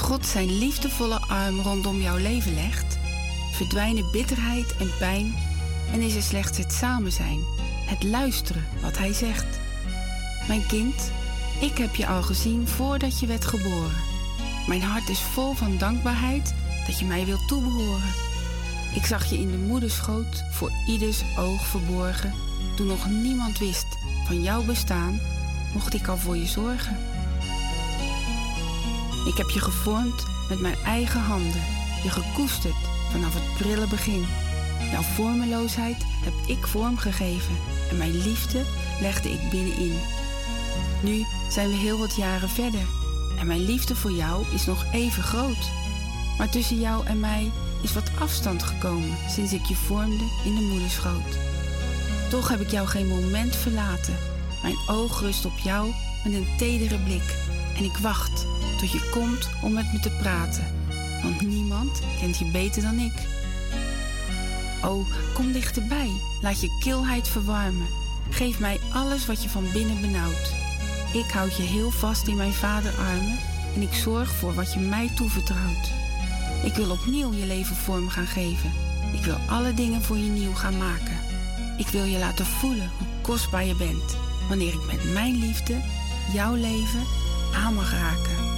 Als God zijn liefdevolle arm rondom jouw leven legt, verdwijnen bitterheid en pijn en is er slechts het samen zijn, het luisteren wat Hij zegt. Mijn kind, ik heb je al gezien voordat je werd geboren. Mijn hart is vol van dankbaarheid dat je mij wilt toebehoren. Ik zag je in de moederschoot, voor ieders oog verborgen. Toen nog niemand wist van jouw bestaan, mocht ik al voor je zorgen. Ik heb je gevormd met mijn eigen handen, je gekoesterd vanaf het prille begin. Jouw vormeloosheid heb ik vorm gegeven en mijn liefde legde ik binnenin. Nu zijn we heel wat jaren verder en mijn liefde voor jou is nog even groot. Maar tussen jou en mij is wat afstand gekomen sinds ik je vormde in de moederschoot. Toch heb ik jou geen moment verlaten. Mijn oog rust op jou met een tedere blik en ik wacht tot je komt om met me te praten, want niemand kent je beter dan ik. Oh, kom dichterbij, laat je kilheid verwarmen. Geef mij alles wat je van binnen benauwt. Ik houd je heel vast in mijn vaderarmen en ik zorg voor wat je mij toevertrouwt. Ik wil opnieuw je leven vorm gaan geven. Ik wil alle dingen voor je nieuw gaan maken. Ik wil je laten voelen hoe kostbaar je bent wanneer ik met mijn liefde jouw leven aan mag raken.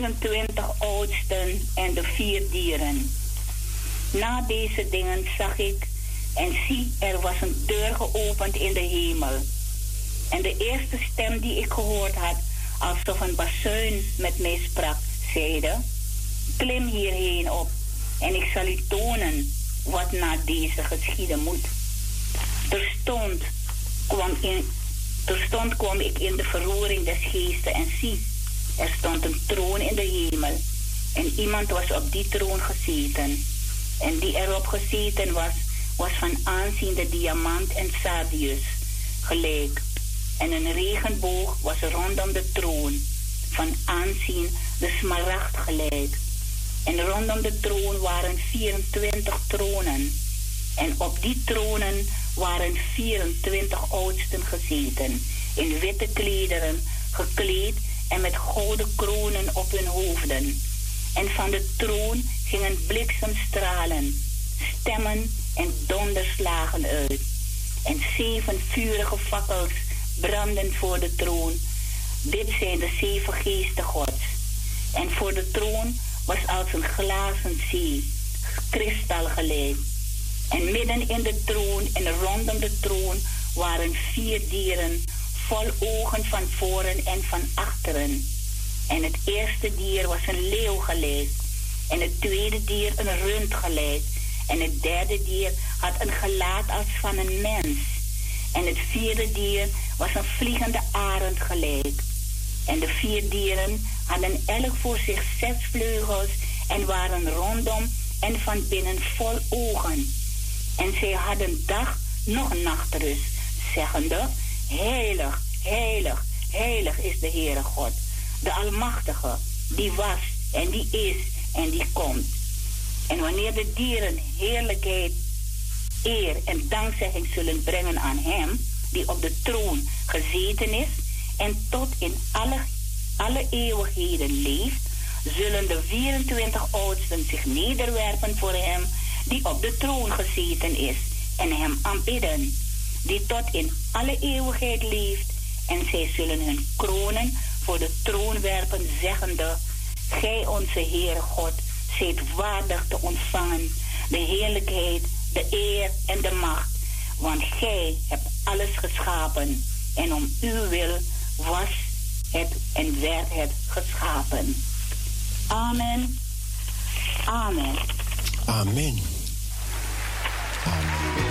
24 oudsten en de vier dieren. Na deze dingen zag ik en zie, er was een deur geopend in de hemel. En de eerste stem die ik gehoord had, alsof een bazuin met mij sprak, zeide: Klim hierheen op en ik zal u tonen wat na deze geschieden moet. Terstond kwam, in, terstond kwam ik in de verroering des geesten en zie, stond een troon in de hemel en iemand was op die troon gezeten. En die erop gezeten was, was van aanzien de diamant en sardius gelijk. En een regenboog was rondom de troon, van aanzien de smaragd gelijk. En rondom de troon waren 24 tronen. En op die tronen waren 24 oudsten gezeten, in witte klederen, gekleed en met gouden kronen op hun hoofden. En van de troon gingen bliksemstralen, stemmen en donderslagen uit. En zeven vurige fakkels branden voor de troon. Dit zijn de zeven geesten gods. En voor de troon was als een glazen zee, kristal gelijk. En midden in de troon en rondom de troon waren vier dieren vol ogen van voren en van En het eerste dier was een leeuw gelijk. En het tweede dier een rund gelijk. En het derde dier had een gelaat als van een mens. En het vierde dier was een vliegende arend gelijk. En de vier dieren hadden elk voor zich zes vleugels en waren rondom en van binnen vol ogen. En zij hadden dag nog nachtrust, zeggende, heilig, heilig, heilig is de Heere God, de Almachtige, die was en die is en die komt. En wanneer de dieren heerlijkheid, eer en dankzegging zullen brengen aan Hem, die op de troon gezeten is en tot in alle, alle eeuwigheden leeft, zullen de 24 oudsten zich nederwerpen voor Hem, die op de troon gezeten is, en Hem aanbidden, die tot in alle eeuwigheid leeft, en zij zullen hun kronen voor de troon werpen, zeggende, Gij onze Heere God, zijt waardig te ontvangen de heerlijkheid, de eer en de macht. Want gij hebt alles geschapen en om uw wil was het en werd het geschapen. Amen. Amen. Amen. You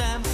time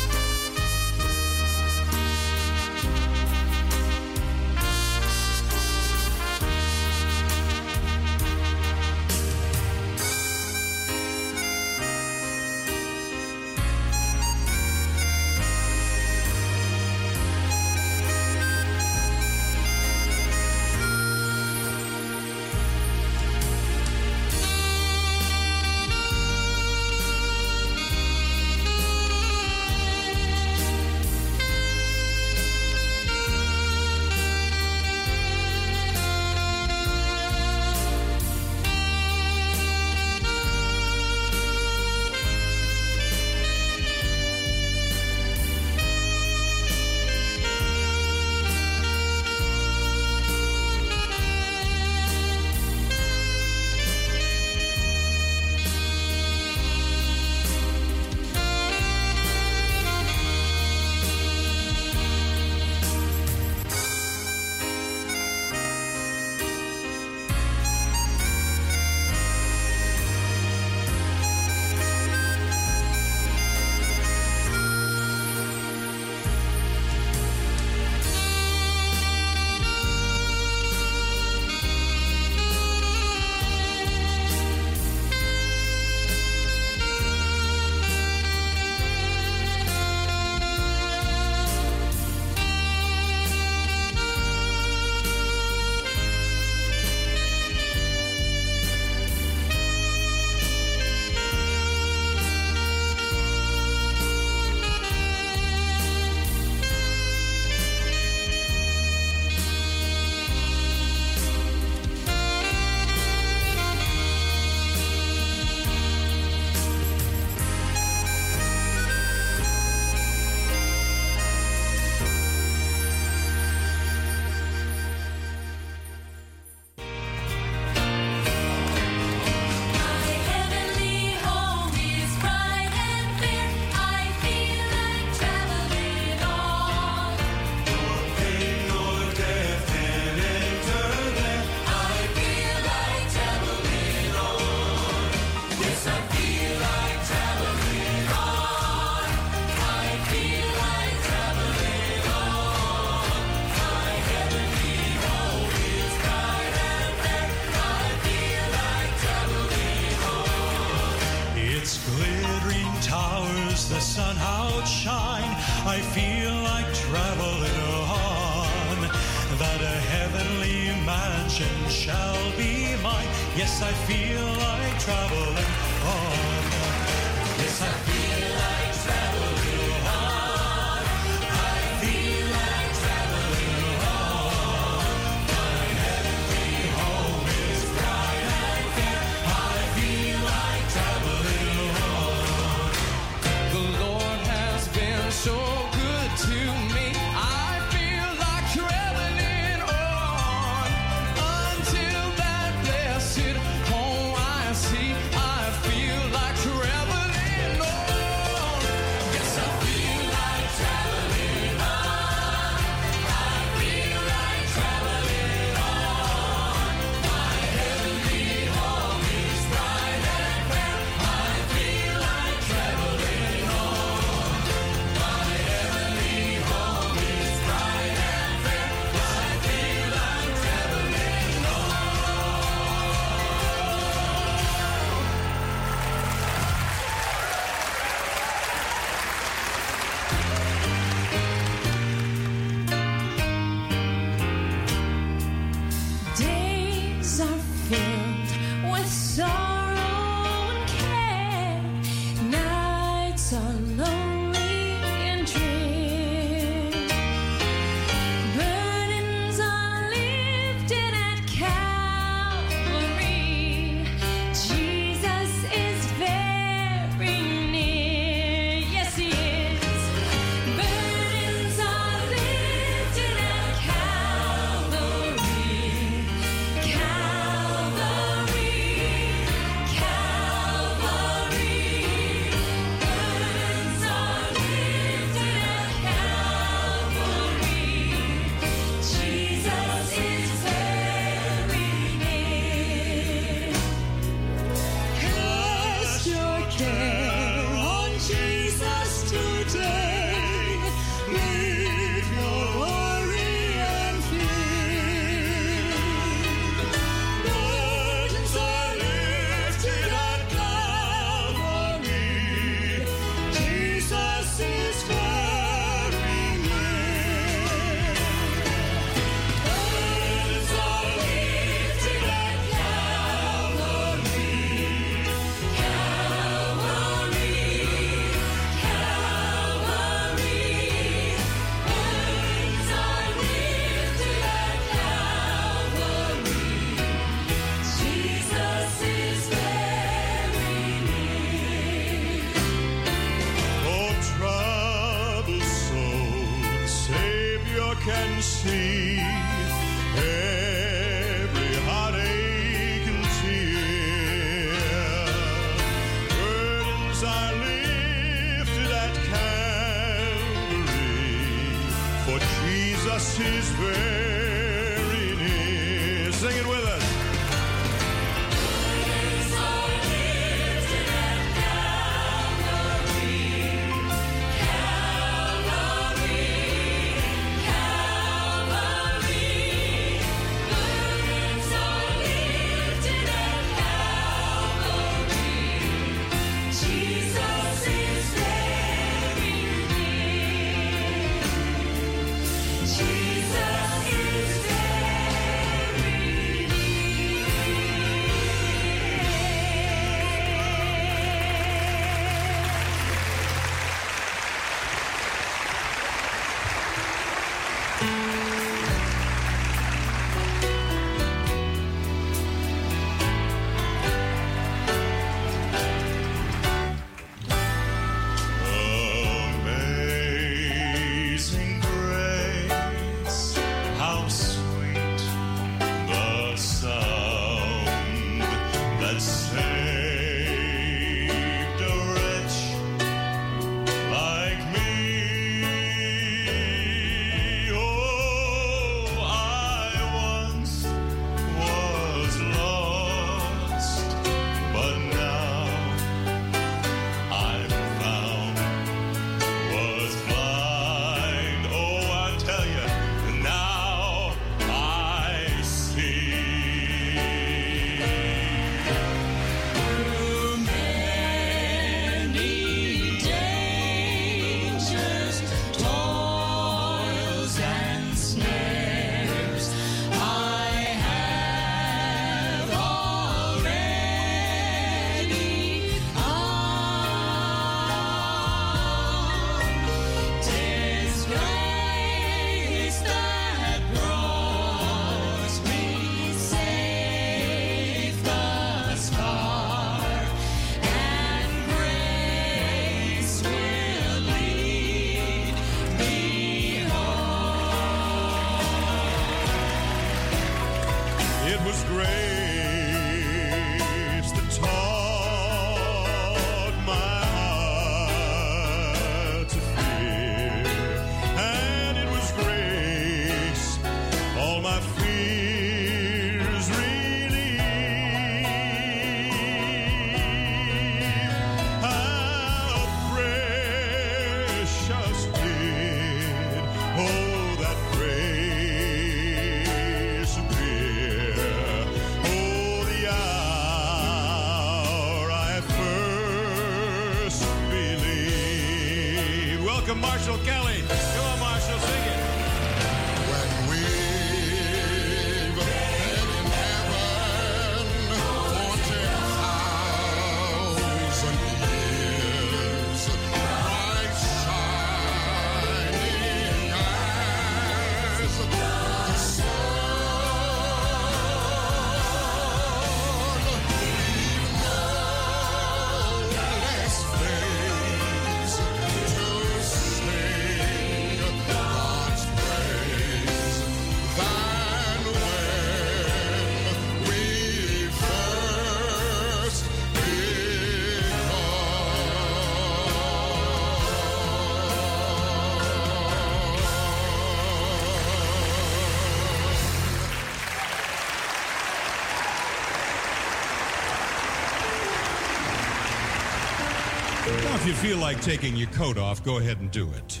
feel like taking your coat off, go ahead and do it.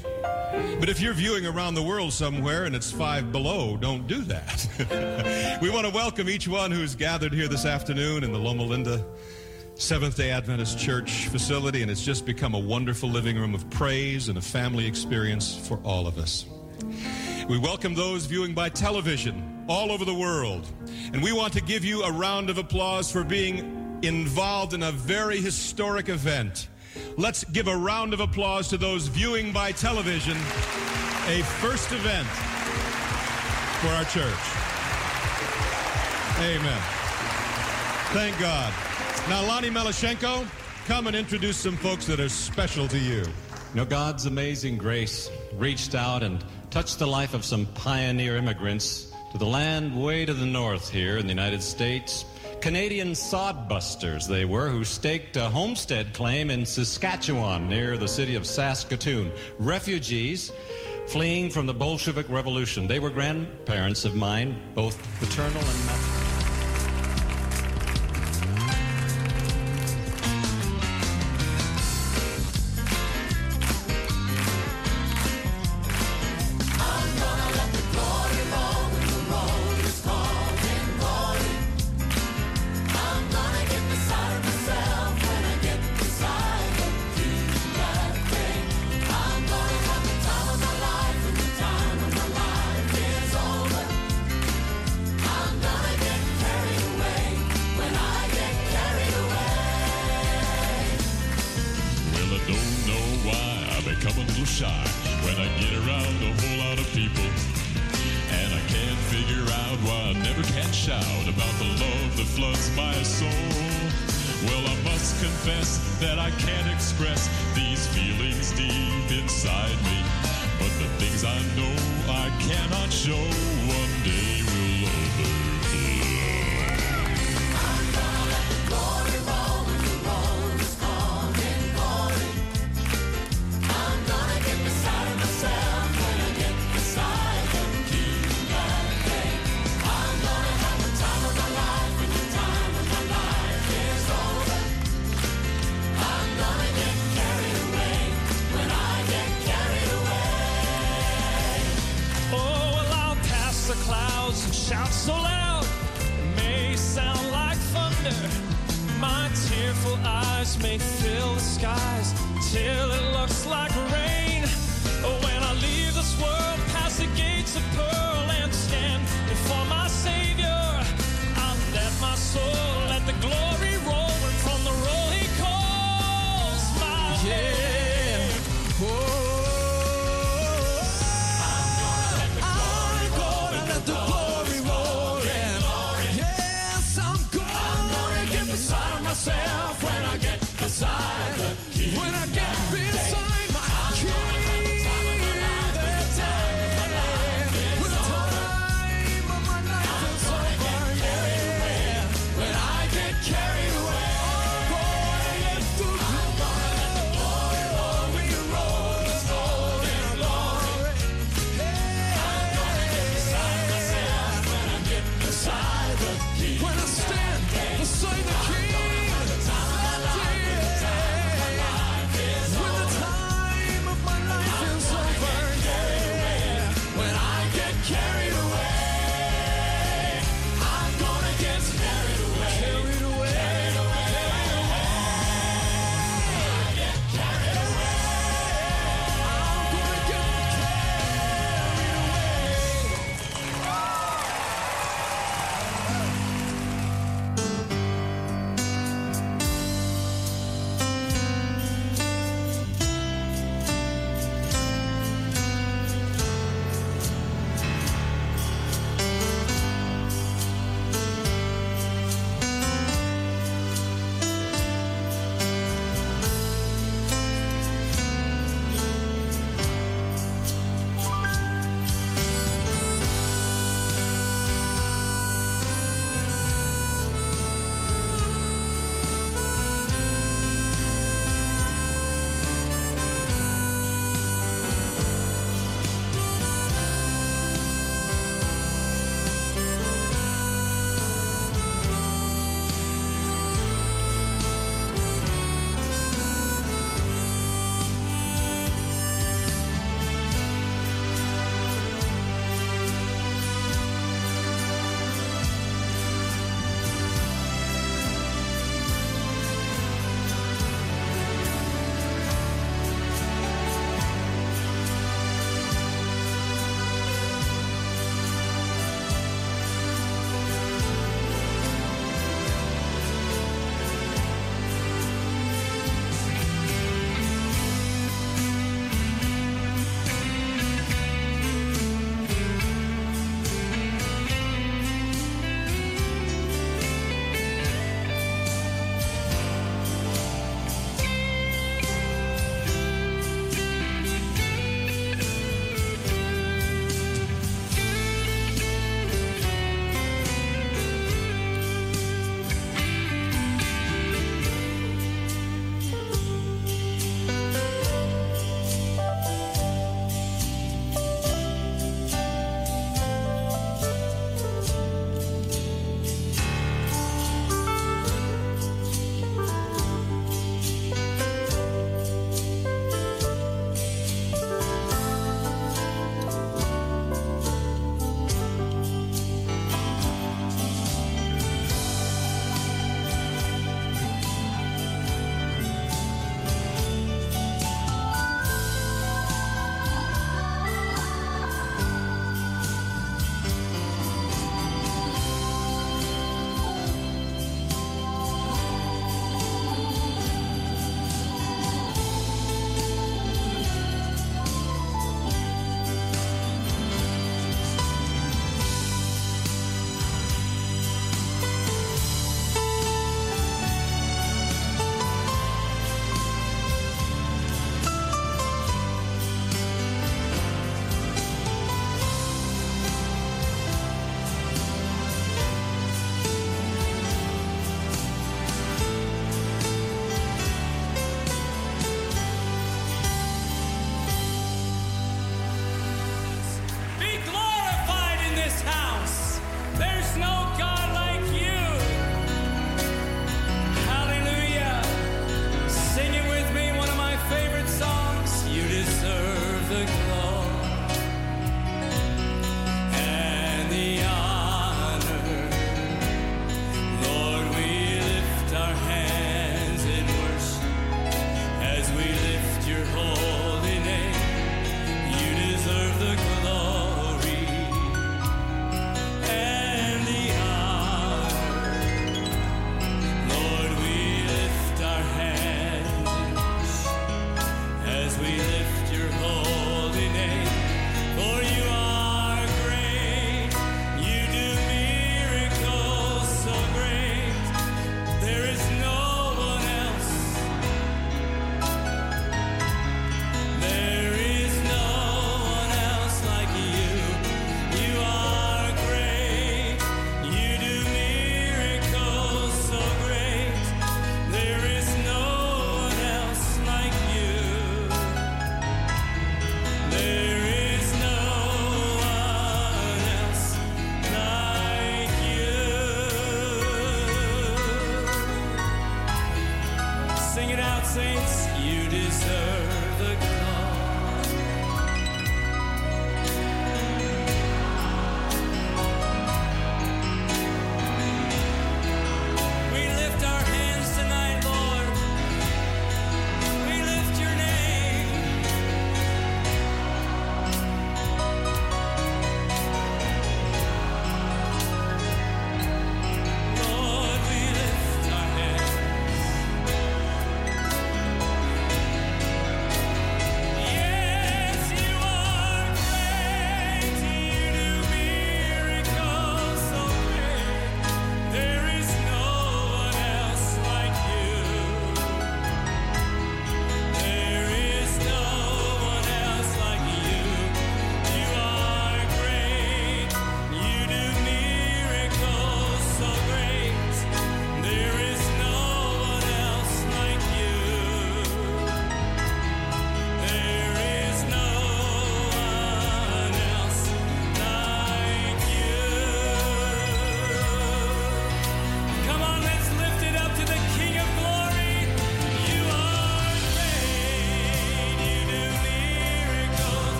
But if you're viewing around the world somewhere and it's five below, don't do that. we want to welcome each one who's gathered here this afternoon in the Loma Linda Seventh day Adventist Church facility, and it's just become a wonderful living room of praise and a family experience for all of us. We welcome those viewing by television all over the world. And we want to give you a round of applause for being involved in a very historic event. Let's give a round of applause to those viewing by television a first event for our church. Amen. Thank God. Now, Lonnie Melashenko, come and introduce some folks that are special to you. You know, God's amazing grace reached out and touched the life of some pioneer immigrants to the land way to the north here in the United States. Canadian sodbusters they were who staked a homestead claim in Saskatchewan near the city of Saskatoon. Refugees fleeing from the Bolshevik Revolution. They were grandparents of mine, both paternal and maternal. looks like rain.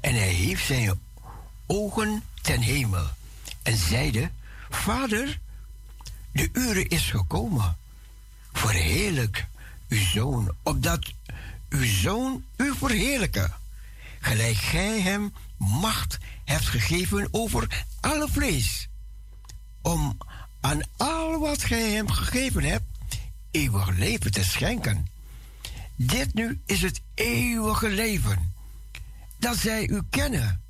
En hij hief zijn ogen ten hemel en zeide: Vader, de uren is gekomen. Verheerlijk uw zoon, opdat uw zoon u verheerlijke. Gelijk gij hem macht hebt gegeven over alle vlees. Om aan al wat gij hem gegeven hebt, eeuwig leven te schenken. Dit nu is het eeuwige leven, dat zij u kennen,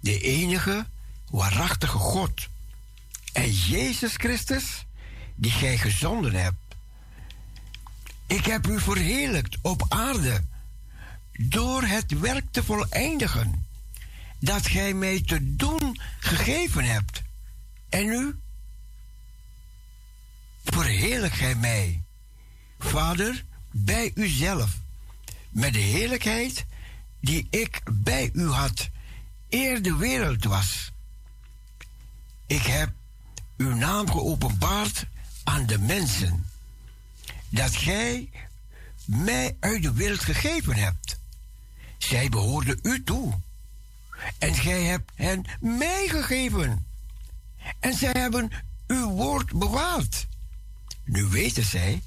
de enige waarachtige God, en Jezus Christus, die gij gezonden hebt. Ik heb u verheerlijkt op aarde, door het werk te voleindigen, dat gij mij te doen gegeven hebt. En nu verheerlijk gij mij, Vader, bij uzelf, met de heerlijkheid die ik bij u had, eer de wereld was. Ik heb uw naam geopenbaard aan de mensen, dat gij mij uit de wereld gegeven hebt. Zij behoorden u toe. En gij hebt hen mij gegeven. En zij hebben uw woord bewaard. Nu weten zij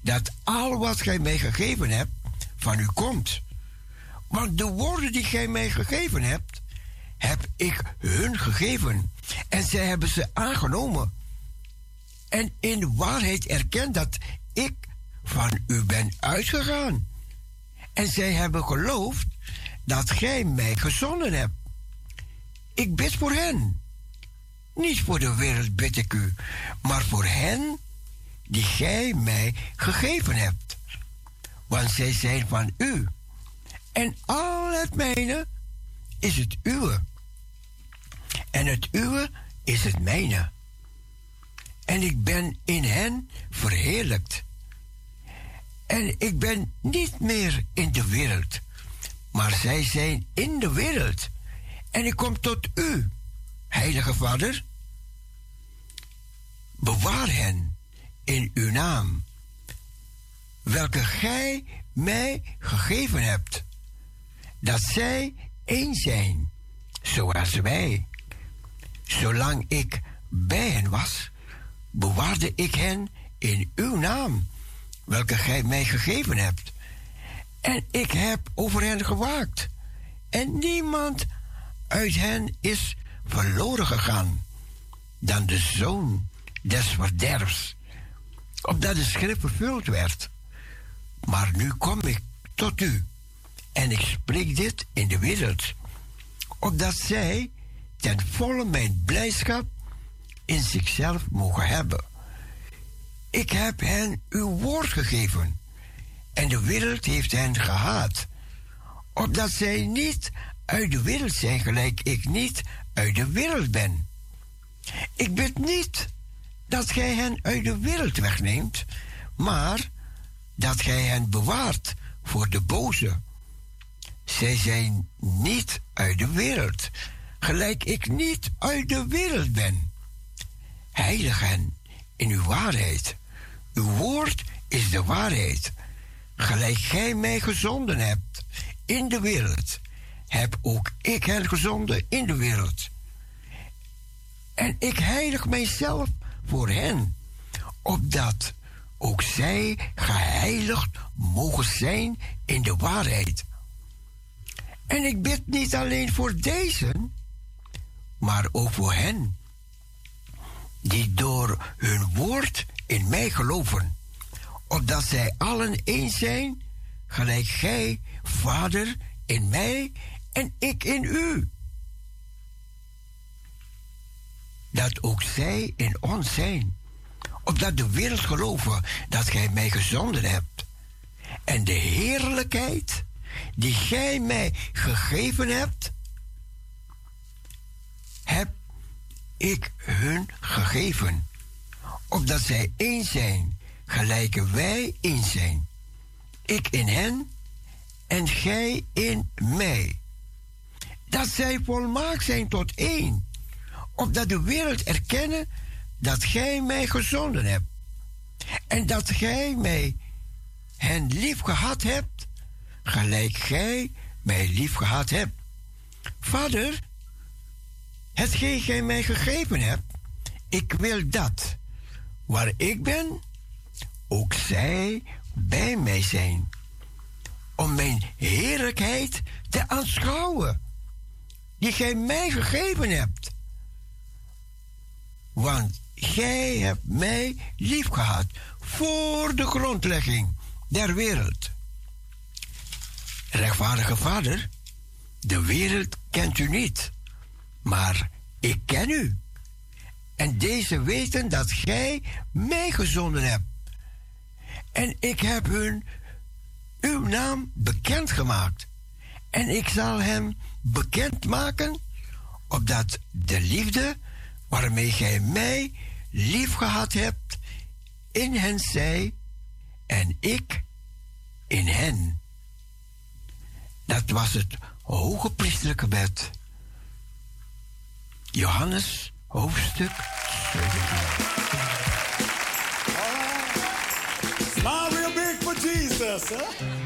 dat al wat gij mij gegeven hebt van u komt. Want de woorden die gij mij gegeven hebt, heb ik hun gegeven. En zij hebben ze aangenomen. En in waarheid erkend dat ik van u ben uitgegaan. En zij hebben geloofd dat gij mij gezonden hebt. Ik bid voor hen. Niet voor de wereld bid ik u, maar voor hen die gij mij gegeven hebt. Want zij zijn van u. En al het mijne is het uwe. En het uwe is het mijne. En ik ben in hen verheerlijkt. En ik ben niet meer in de wereld, maar zij zijn in de wereld. En ik kom tot u, Heilige Vader. Bewaar hen in uw naam, welke gij mij gegeven hebt, dat zij één zijn, zoals wij. Zolang ik bij hen was, bewaarde ik hen in uw naam, welke gij mij gegeven hebt. En ik heb over hen gewaakt. En niemand uit hen is verloren gegaan dan de zoon des verderfs, opdat de schrift vervuld werd. Maar nu kom ik tot u en ik spreek dit in de wereld, opdat zij ten volle mijn blijdschap in zichzelf mogen hebben. Ik heb hen uw woord gegeven en de wereld heeft hen gehaat, opdat zij niet uit de wereld zijn gelijk ik niet uit de wereld ben. Ik bid niet dat gij hen uit de wereld wegneemt, maar dat gij hen bewaart voor de boze. Zij zijn niet uit de wereld, gelijk ik niet uit de wereld ben. Heilig hen in uw waarheid. Uw woord is de waarheid. Gelijk gij mij gezonden hebt in de wereld, heb ook ik hen gezonden in de wereld. En ik heilig mijzelf voor hen, opdat ook zij geheiligd mogen zijn in de waarheid. En ik bid niet alleen voor deze, maar ook voor hen, die door hun woord in mij geloven, opdat zij allen één zijn, gelijk gij, Vader, in mij en ik in u. Dat ook zij in ons zijn, opdat de wereld geloven dat gij mij gezonden hebt. En de heerlijkheid die gij mij gegeven hebt, heb ik hun gegeven, opdat zij één zijn, gelijke wij één zijn. Ik in hen en gij in mij. Dat zij volmaakt zijn tot één, opdat de wereld erkennen dat gij mij gezonden hebt en dat gij mij hen lief gehad hebt, gelijk gij mij lief gehad hebt. Vader, hetgeen gij mij gegeven hebt, ik wil dat, waar ik ben, ook zij bij mij zijn, om mijn heerlijkheid te aanschouwen, die gij mij gegeven hebt. Want gij hebt mij lief gehad voor de grondlegging der wereld. Rechtvaardige Vader, de wereld kent u niet, maar ik ken u. En deze weten dat gij mij gezonden hebt. En ik heb hun uw naam bekendgemaakt. En ik zal hem bekendmaken, opdat de liefde waarmee gij mij lief gehad hebt, in hen zij en ik in hen. Dat was het hoge priesterlijke wet. Johannes, hoofdstuk 17. Smile real big for Jesus, huh?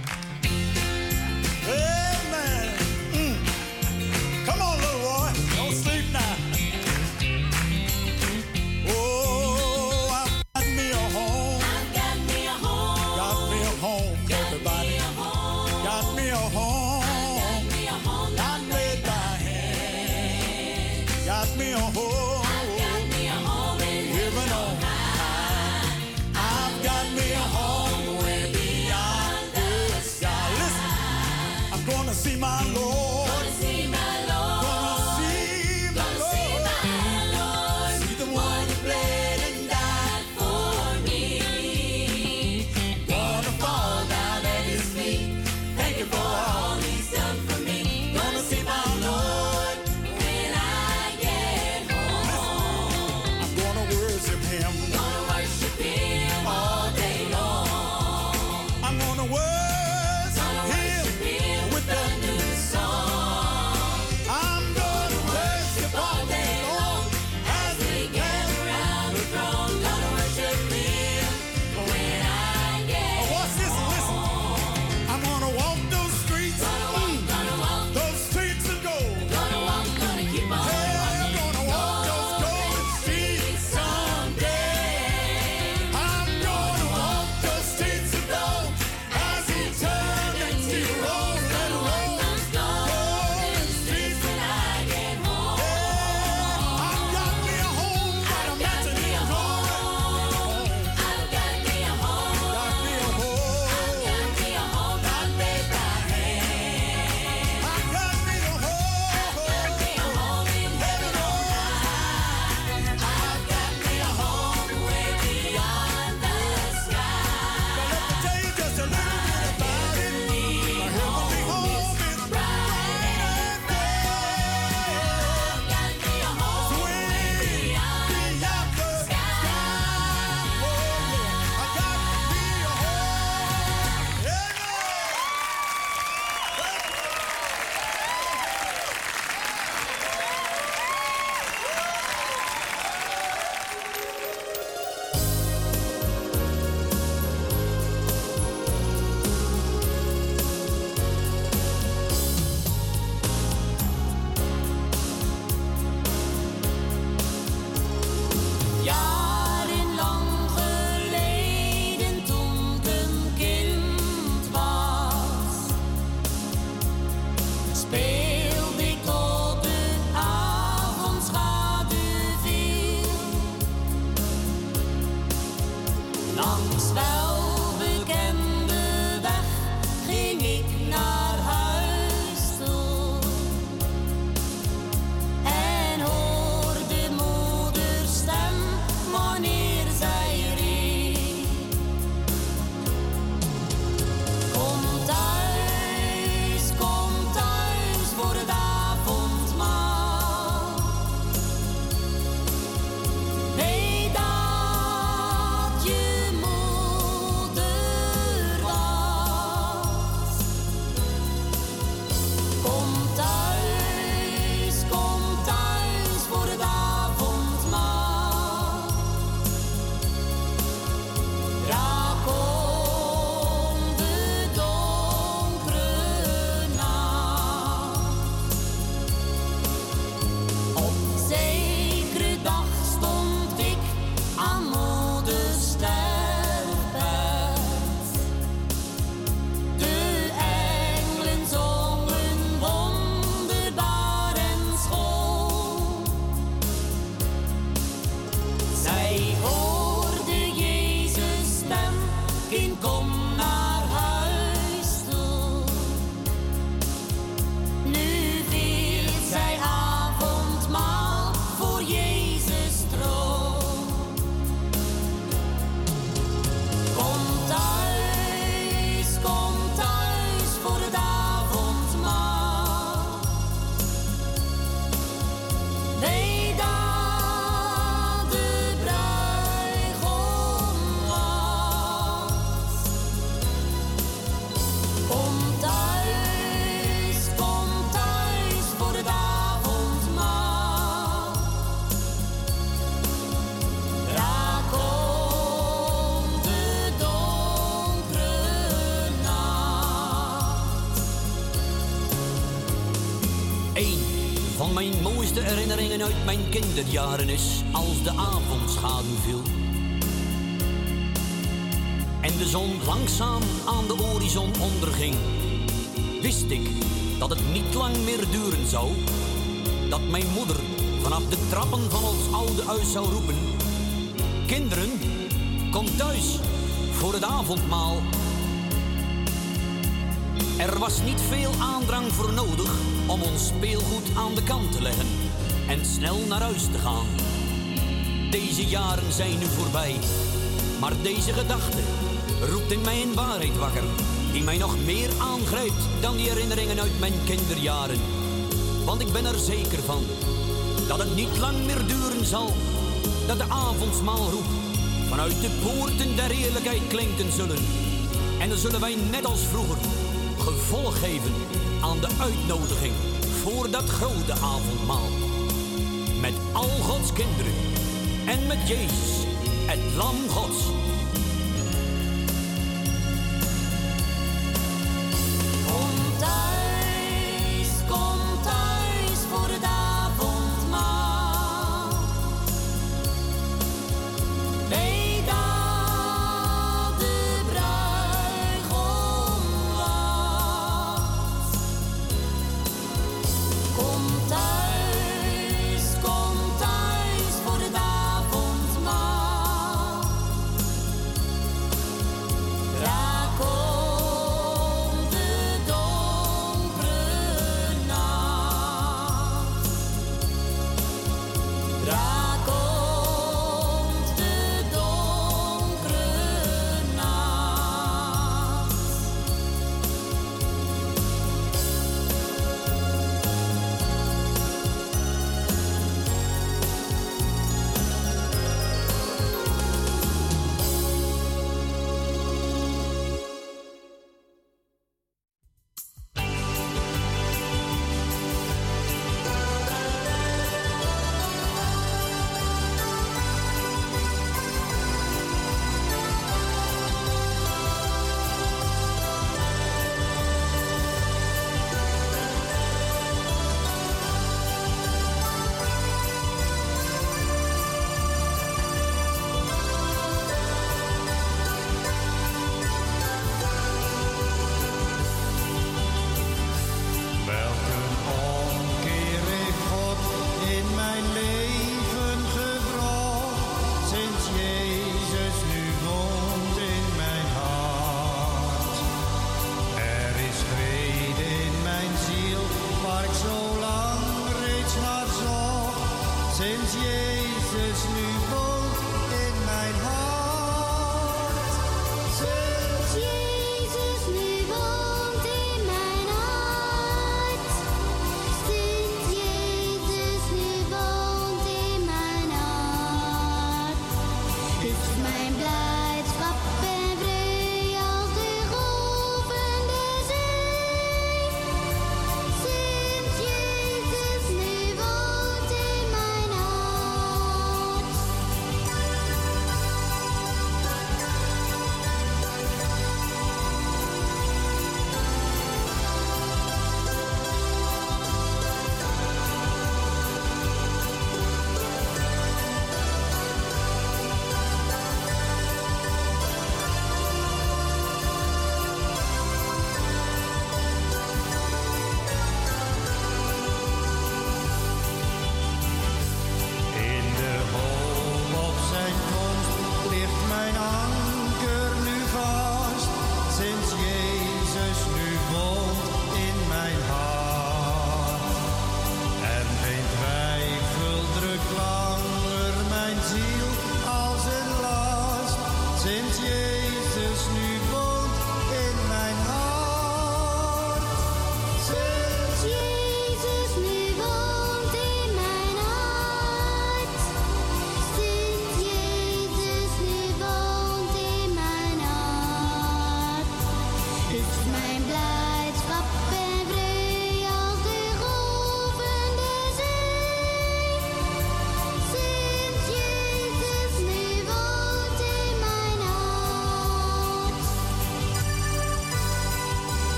Herinneringen uit mijn kinderjaren is als de avondschaduw viel. En de zon langzaam aan de horizon onderging. Wist ik dat het niet lang meer duren zou. Dat mijn moeder vanaf de trappen van ons oude huis zou roepen. Kinderen, kom thuis voor het avondmaal. Er was niet veel aandrang voor nodig om ons speelgoed aan de kant te leggen en snel naar huis te gaan. Deze jaren zijn nu voorbij, maar deze gedachte roept in mij een waarheid wakker die mij nog meer aangrijpt dan die herinneringen uit mijn kinderjaren. Want ik ben er zeker van dat het niet lang meer duren zal dat de avondsmaalroep vanuit de poorten der heerlijkheid klinken zullen. En dan zullen wij net als vroeger gevolg geven aan de uitnodiging voor dat grote avondmaal. Al Gods kinderen en met Jezus, het Lam Gods.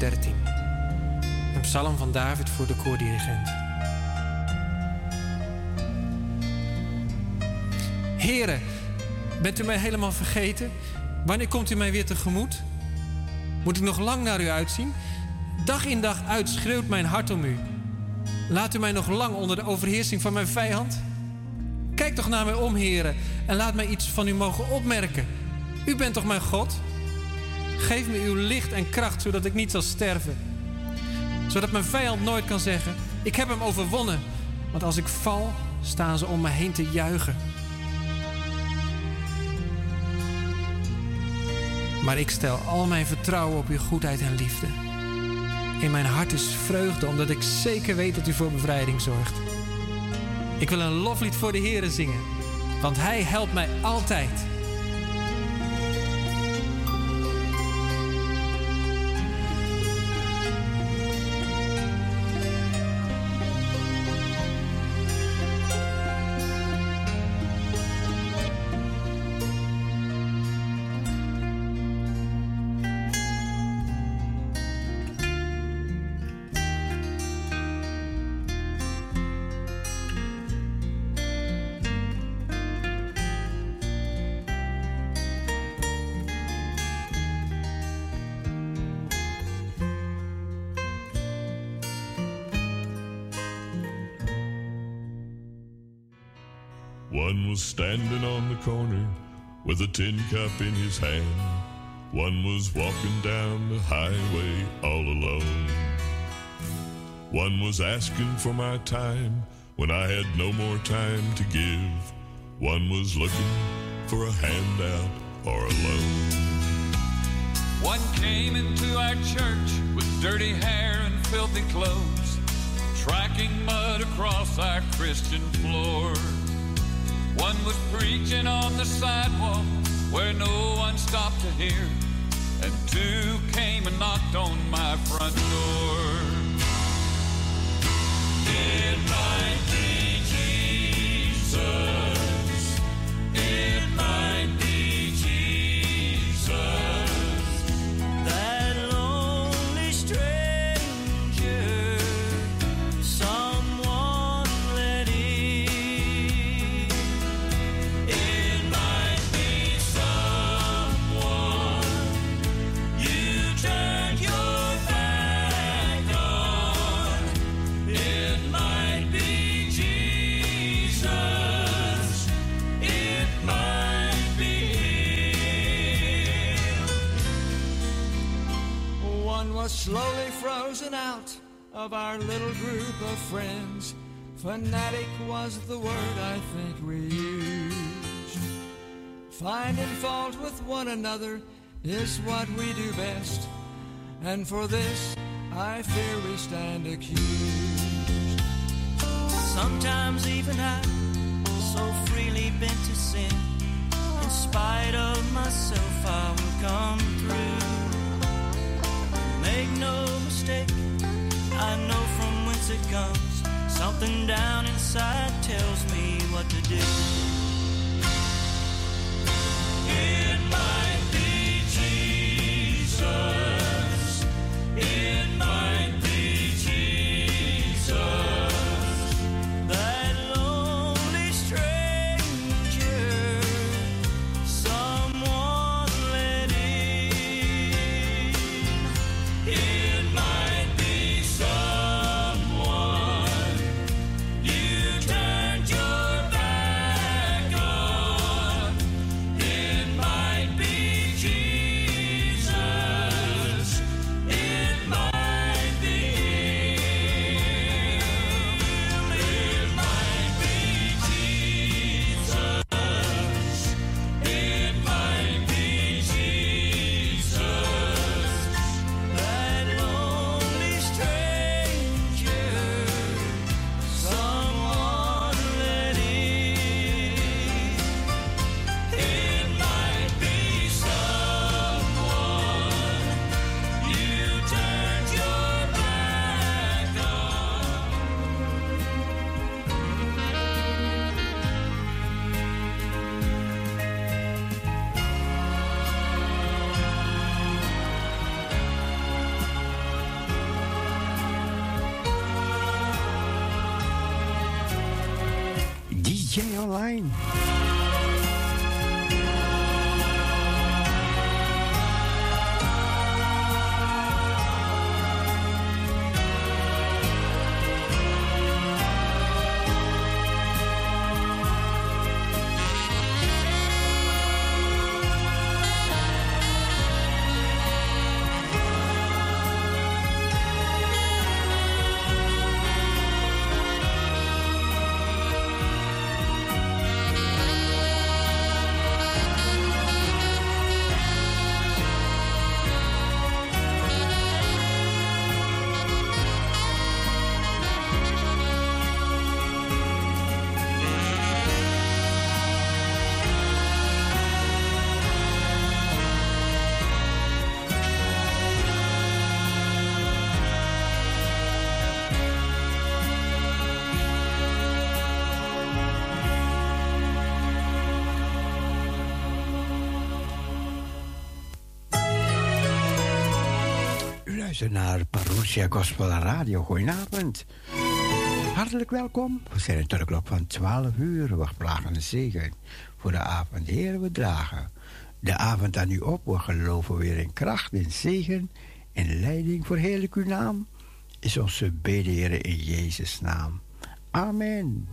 13. Een psalm van David voor de koordirigent. Heren, bent u mij helemaal vergeten? Wanneer komt u mij weer tegemoet? Moet ik nog lang naar u uitzien? Dag in dag uit schreeuwt mijn hart om u. Laat u mij nog lang onder de overheersing van mijn vijand? Kijk toch naar mij om, heren, en laat mij iets van u mogen opmerken. U bent toch mijn God? Geef me uw licht en kracht, zodat ik niet zal sterven. Zodat mijn vijand nooit kan zeggen: Ik heb hem overwonnen. Want als ik val, staan ze om me heen te juichen. Maar ik stel al mijn vertrouwen op uw goedheid en liefde. In mijn hart is vreugde, omdat ik zeker weet dat u voor bevrijding zorgt. Ik wil een loflied voor de Heeren zingen, want Hij helpt mij altijd. Corner with a tin cup in his hand. One was walking down the highway all alone. One was asking for my time when I had no more time to give. One was looking for a handout or a loan. One came into our church with dirty hair and filthy clothes, tracking mud across our Christian floor. One was preaching on the sidewalk where no one stopped to hear, and two came and knocked on my front door. Might be Jesus. Slowly frozen out of our little group of friends. Fanatic was the word I think we used. Finding fault with one another is what we do best. And for this, I fear we stand accused. Sometimes even I, so freely bent to sin, in spite of myself, I will come through. Make no mistake, I know from whence it comes. Something down inside tells me what to do. It might Online. Naar Parousia Gospel Radio. Goedenavond. Hartelijk welkom. We zijn tot de klok van 12 uur. We plagen de zegen voor de avond. Heer, we dragen de avond aan u op. We geloven weer in kracht, in zegen, in leiding. voor Heerlijk uw naam is onze bede, Heer, in Jezus' naam. Amen.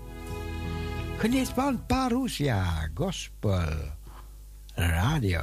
Geniet van Parousia Gospel Radio.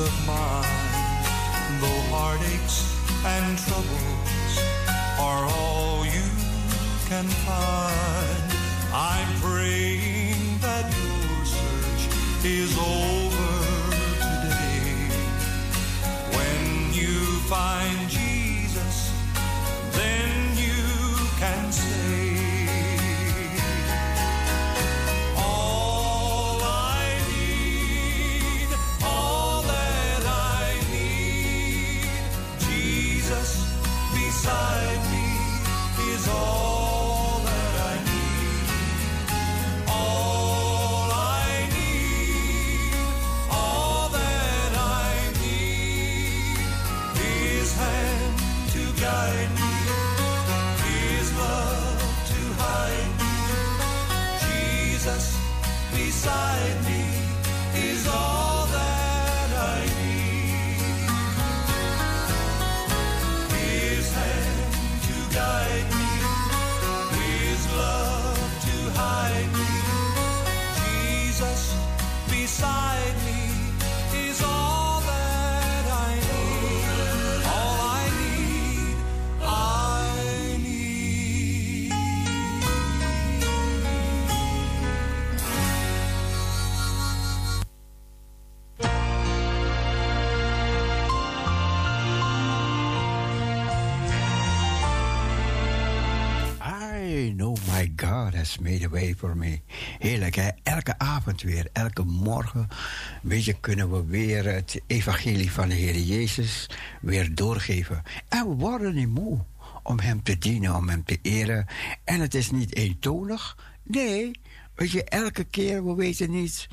Of mind? Though heartaches and troubles has made a way for me. Heerlijk, hè? Elke avond weer, elke morgen. Weet je, kunnen we weer het evangelie van de Heer Jezus weer doorgeven. En we worden niet moe om Hem te dienen, om Hem te eren. En het is niet eentonig. Nee, weet je, elke keer, we weten niet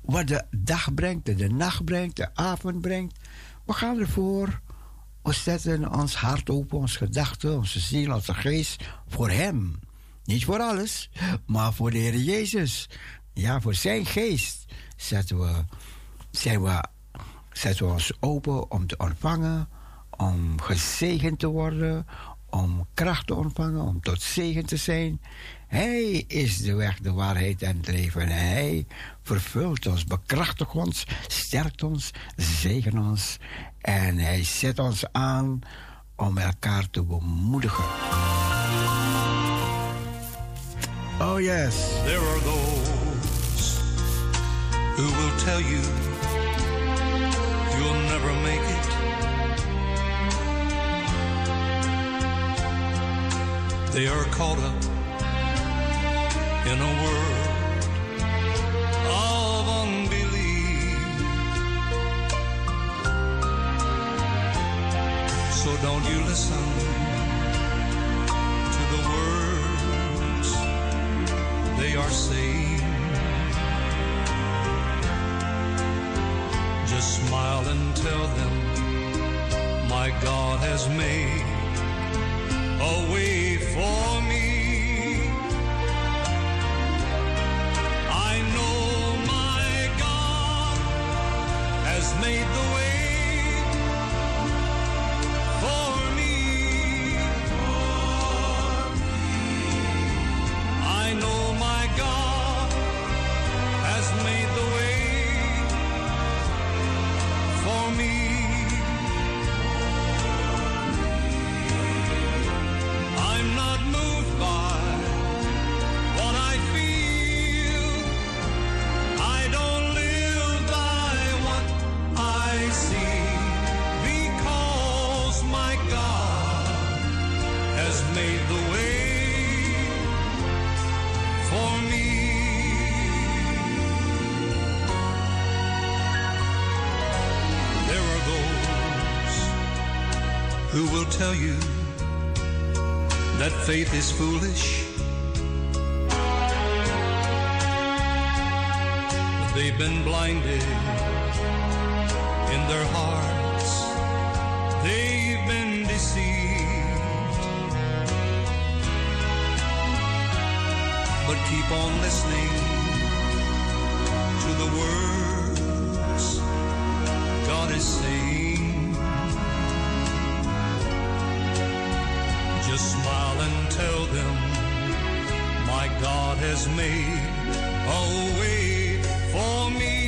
wat de dag brengt, de nacht brengt, de avond brengt. We gaan ervoor. We zetten ons hart open, onze gedachten, onze ziel, onze geest voor Hem. Niet voor alles, maar voor de Heer Jezus. Ja, voor Zijn geest zetten we, zijn we, zetten we ons open om te ontvangen, om gezegend te worden, om kracht te ontvangen, om tot zegen te zijn. Hij is de weg, de waarheid en het leven. En Hij vervult ons, bekrachtigt ons, sterkt ons, zegen ons. En Hij zet ons aan om elkaar te bemoedigen. Oh yes. There are those who will tell you you'll never make it. They are caught up in a world of unbelief. So don't you listen they are saying. Just smile and tell them, my God has made a way for me. I know my God has made the way is foolish. They've been blinded in their hearts. They've been deceived. But keep on listening to the words God is saying. smile and tell them my God has made a way for me.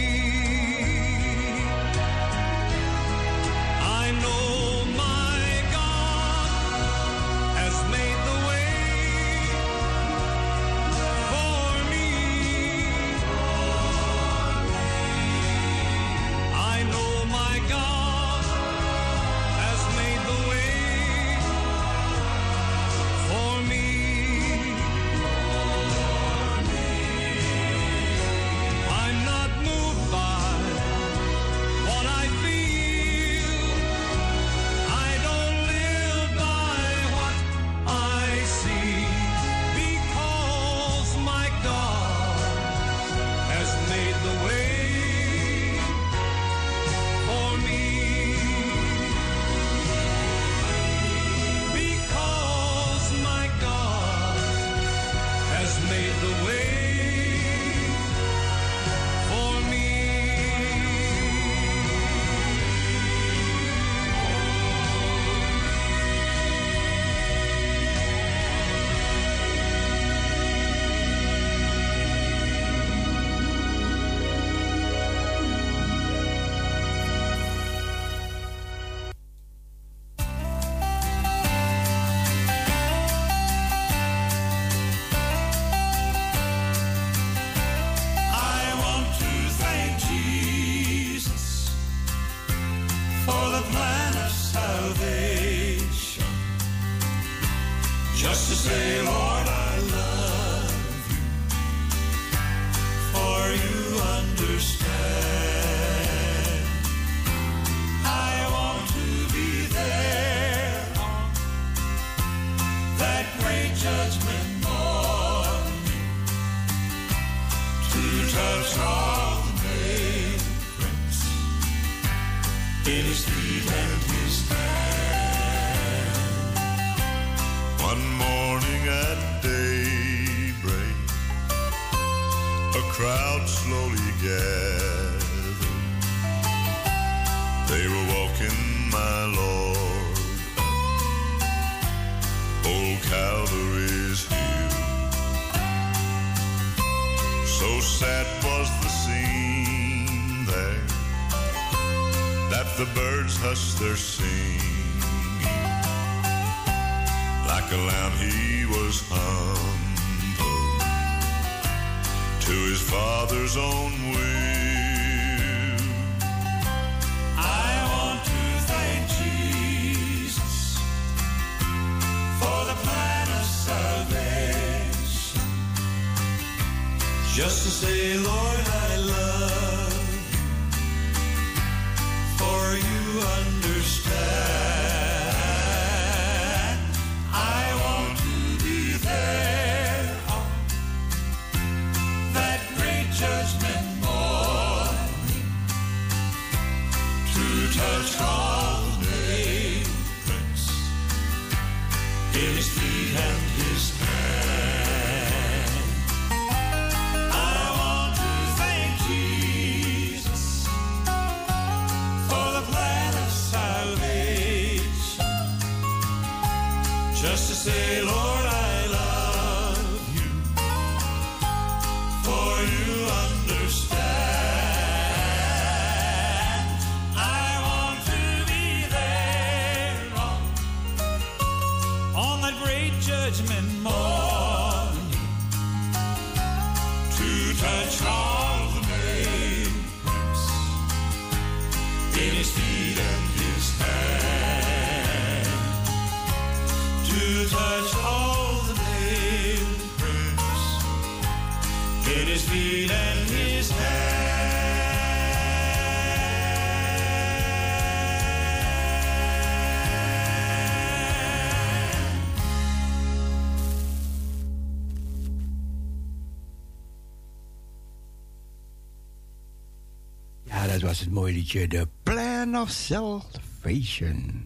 dat was het mooie liedje The Plan of Salvation.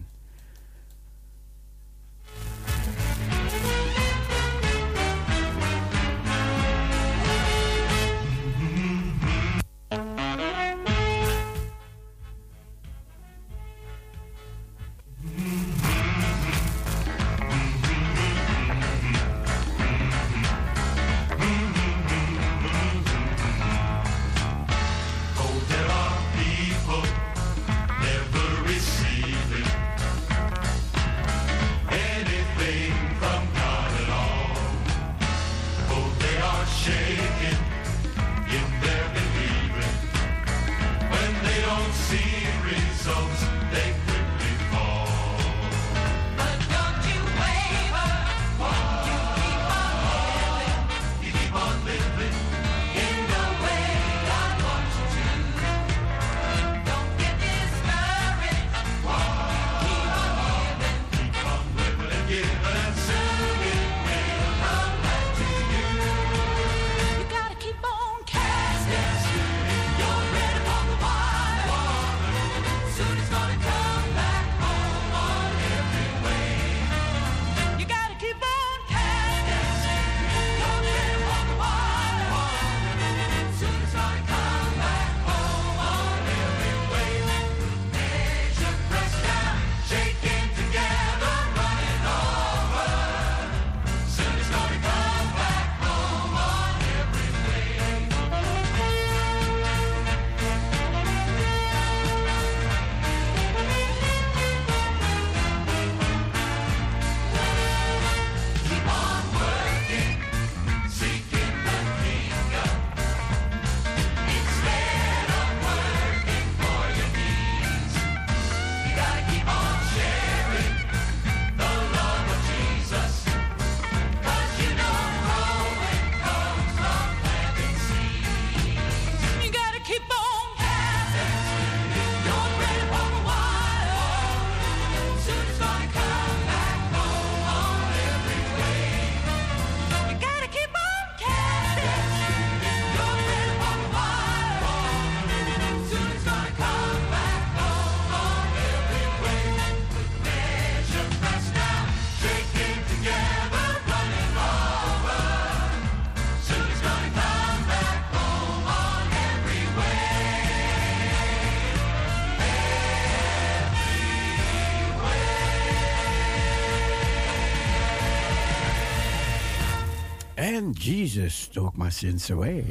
And Jesus took my sins away.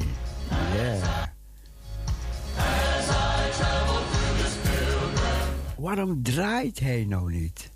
Yeah. Waarom draait hij nou niet?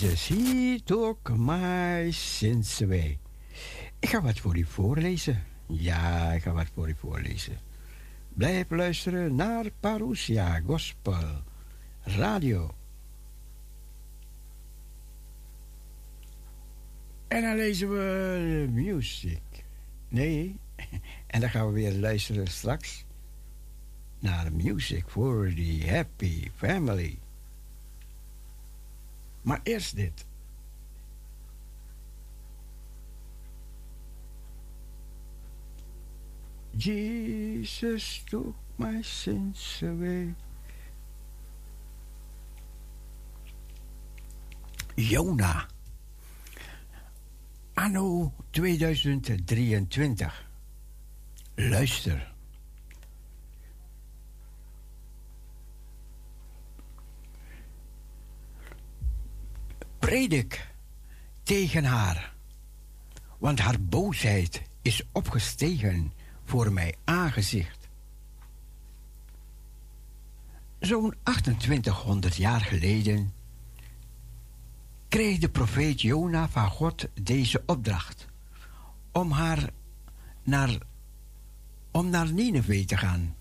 Jesus, he took my sins away. Ik ga wat voor u voorlezen. Ja, ik ga wat voor u voorlezen. Blijf luisteren naar Parousia Gospel Radio. En dan lezen we music. Nee, en dan gaan we weer luisteren straks naar music voor the happy family. Maar eerst dit. Jesus took my sins away. Jona. Anno 2023. Luister. Predik tegen haar, want haar boosheid is opgestegen voor mijn aangezicht. Zo'n 2800 jaar geleden kreeg de profeet Jona van God deze opdracht om haar naar, om naar Nineveh te gaan,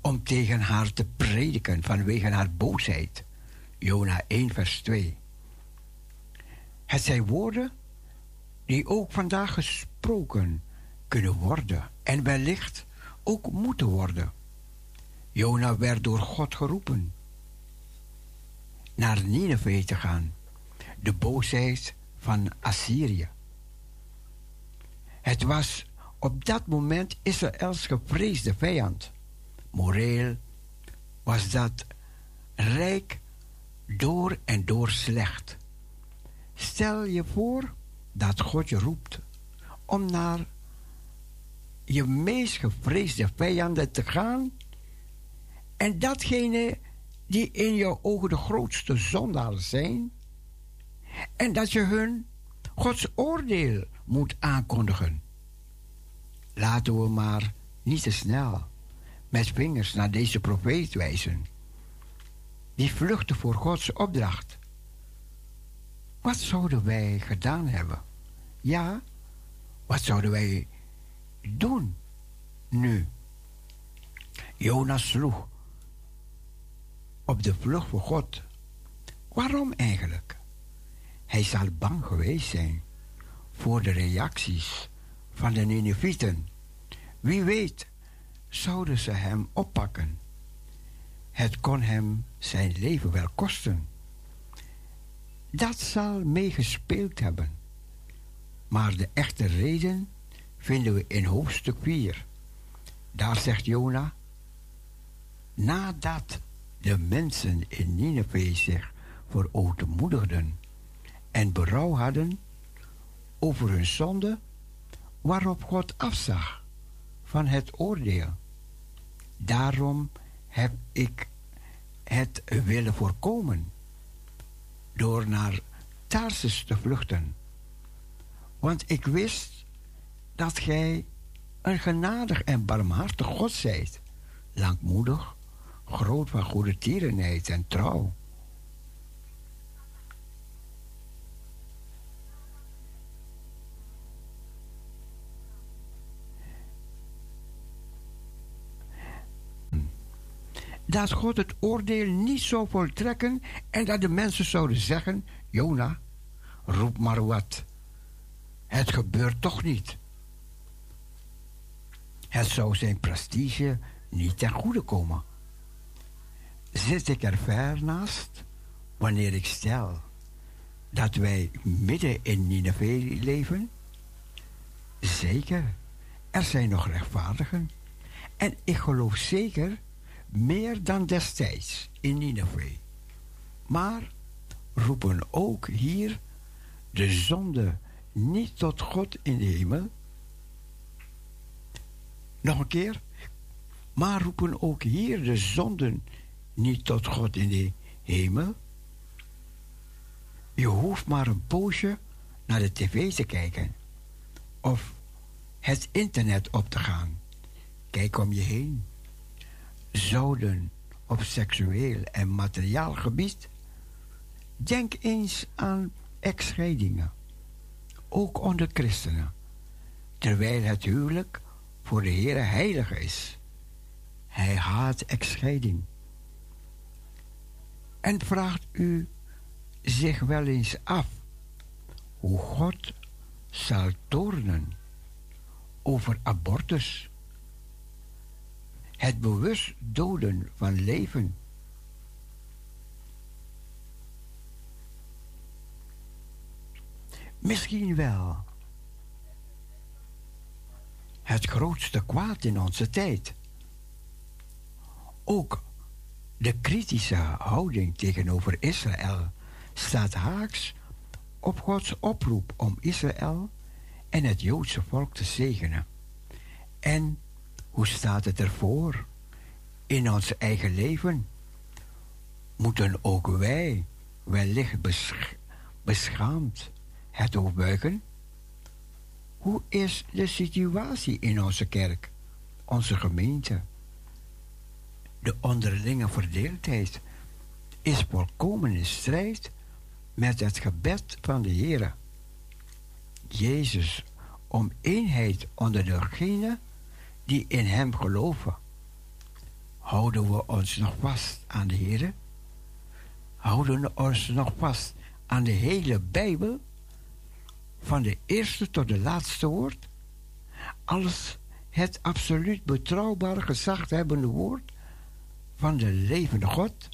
om tegen haar te prediken vanwege haar boosheid. Jona 1 vers 2. Het zijn woorden die ook vandaag gesproken kunnen worden en wellicht ook moeten worden. Jona werd door God geroepen naar Nineveh te gaan, de boosheid van Assyrië. Het was op dat moment Israëls gevreesde vijand. Moreel was dat rijk door en door slecht. Stel je voor dat God je roept om naar je meest gevreesde vijanden te gaan en datgene die in jouw ogen de grootste zondaar zijn en dat je hun Gods oordeel moet aankondigen. Laten we maar niet te snel met vingers naar deze profeet wijzen. Die vluchtte voor Gods opdracht. Wat zouden wij gedaan hebben? Ja, wat zouden wij doen nu? Jonas sloeg op de vlucht voor God. Waarom eigenlijk? Hij zal bang geweest zijn voor de reacties van de Ninevieten. Wie weet, zouden ze hem oppakken. Het kon hem zijn leven wel kosten. Dat zal meegespeeld hebben. Maar de echte reden vinden we in hoofdstuk 4. Daar zegt Jona: Nadat de mensen in Nineveh zich verootmoedigden en berouw hadden over hun zonde, waarop God afzag van het oordeel. Daarom heb ik het willen voorkomen door naar Tarsus te vluchten. Want ik wist dat gij een genadig en barmhartig God zijt, langmoedig, groot van goede tierenheid en trouw. Dat God het oordeel niet zou voltrekken en dat de mensen zouden zeggen: Jona, roep maar wat. Het gebeurt toch niet. Het zou zijn prestige niet ten goede komen. Zit ik er ver naast wanneer ik stel dat wij midden in Nineveh leven? Zeker, er zijn nog rechtvaardigen. En ik geloof zeker meer dan destijds in Nineveh. Maar roepen ook hier de zonde niet tot God in de hemel? Nog een keer. Maar roepen ook hier de zonden niet tot God in de hemel? Je hoeft maar een poosje naar de tv te kijken. Of het internet op te gaan. Kijk om je heen. Zouden op seksueel en materiaal gebied. Denk eens aan echtscheidingen. Ook onder christenen. Terwijl het huwelijk voor de Heer heilig is. Hij haat echtscheiding. En vraagt u zich wel eens af hoe God zal tornen over abortus, het bewust doden van leven. Misschien wel het grootste kwaad in onze tijd. Ook de kritische houding tegenover Israël staat haaks op Gods oproep om Israël en het Joodse volk te zegenen. En hoe staat het ervoor? In ons eigen leven moeten ook wij wellicht besch- beschaamd het opbuigen? Hoe is de situatie in onze kerk, onze gemeente? De onderlinge verdeeldheid is volkomen in strijd met het gebed van de Heer. Jezus om eenheid onder degenen die in Hem geloven. Houden we ons nog vast aan de Heer? Houden we ons nog vast aan de hele Bijbel? Van de eerste tot de laatste woord? Als het absoluut betrouwbare gezaghebbende woord van de levende God?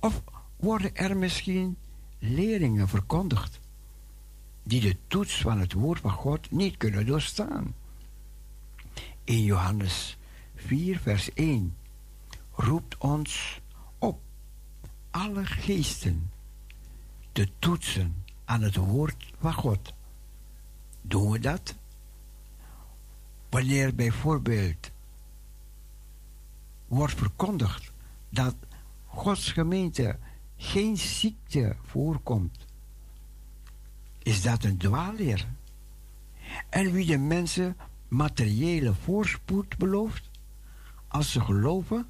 Of worden er misschien leerlingen verkondigd die de toets van het woord van God niet kunnen doorstaan? In Johannes 4, vers 1 roept ons op alle geesten te toetsen aan het woord van God. Doen we dat? Wanneer bijvoorbeeld wordt verkondigd dat Gods gemeente geen ziekte voorkomt, is dat een dwaalleer. En wie de mensen materiële voorspoed belooft, als ze geloven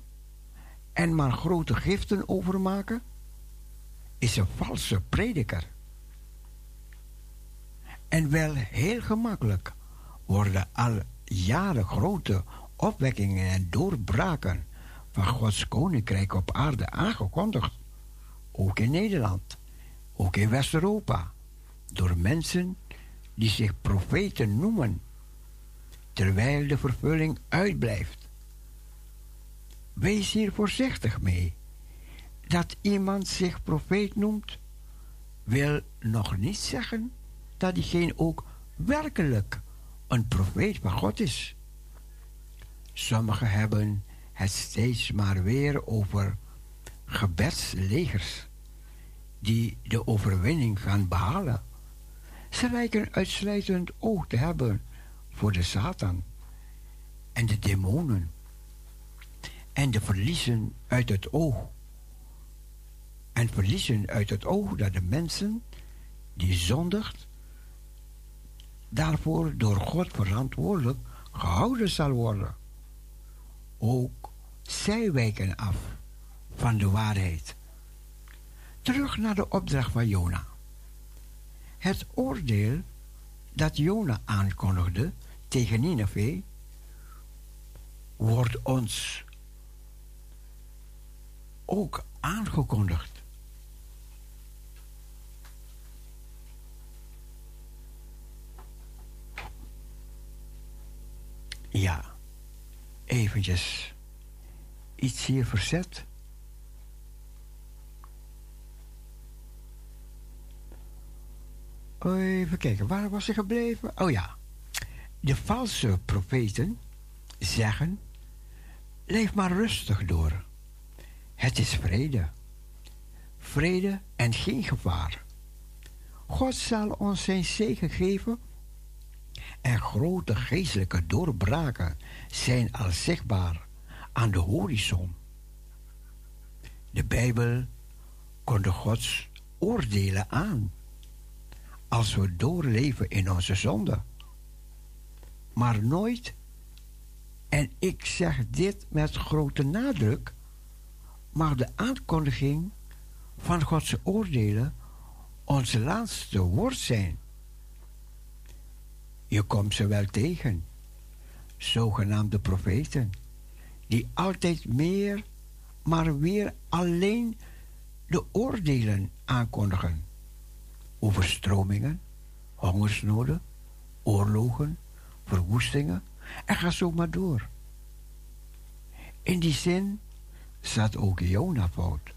en maar grote giften overmaken, is een valse prediker. En wel heel gemakkelijk worden al jaren grote opwekkingen en doorbraken van Gods koninkrijk op aarde aangekondigd. Ook in Nederland, ook in West-Europa, door mensen die zich profeten noemen, terwijl de vervulling uitblijft. Wees hier voorzichtig mee. Dat iemand zich profeet noemt, wil nog niet zeggen dat diegene ook werkelijk een profeet van God is. Sommigen hebben het steeds maar weer over gebedslegers die de overwinning gaan behalen. Ze lijken uitsluitend oog te hebben voor de Satan en de demonen en de verliezen uit het oog. En verliezen uit het oog dat de mensen die zondigt daarvoor door God verantwoordelijk gehouden zal worden. Ook zij wijken af van de waarheid. Terug naar de opdracht van Jona. Het oordeel dat Jona aankondigde tegen Nineveh wordt ons ook aangekondigd. Ja, eventjes iets hier verzet. Even kijken, waar was ik gebleven? Oh ja, de valse profeten zeggen: leef maar rustig door. Het is vrede. Vrede en geen gevaar. God zal ons zijn zegen geven en grote geestelijke doorbraken zijn al zichtbaar aan de horizon. De Bijbel kondigt Gods oordelen aan als we doorleven in onze zonde. Maar nooit, en ik zeg dit met grote nadruk, mag de aankondiging van Gods oordelen ons laatste woord zijn. Je komt ze wel tegen, zogenaamde profeten, die altijd meer, maar weer alleen de oordelen aankondigen. Overstromingen, hongersnoden, oorlogen, verwoestingen en ga zo maar door. In die zin zat ook Jona fout.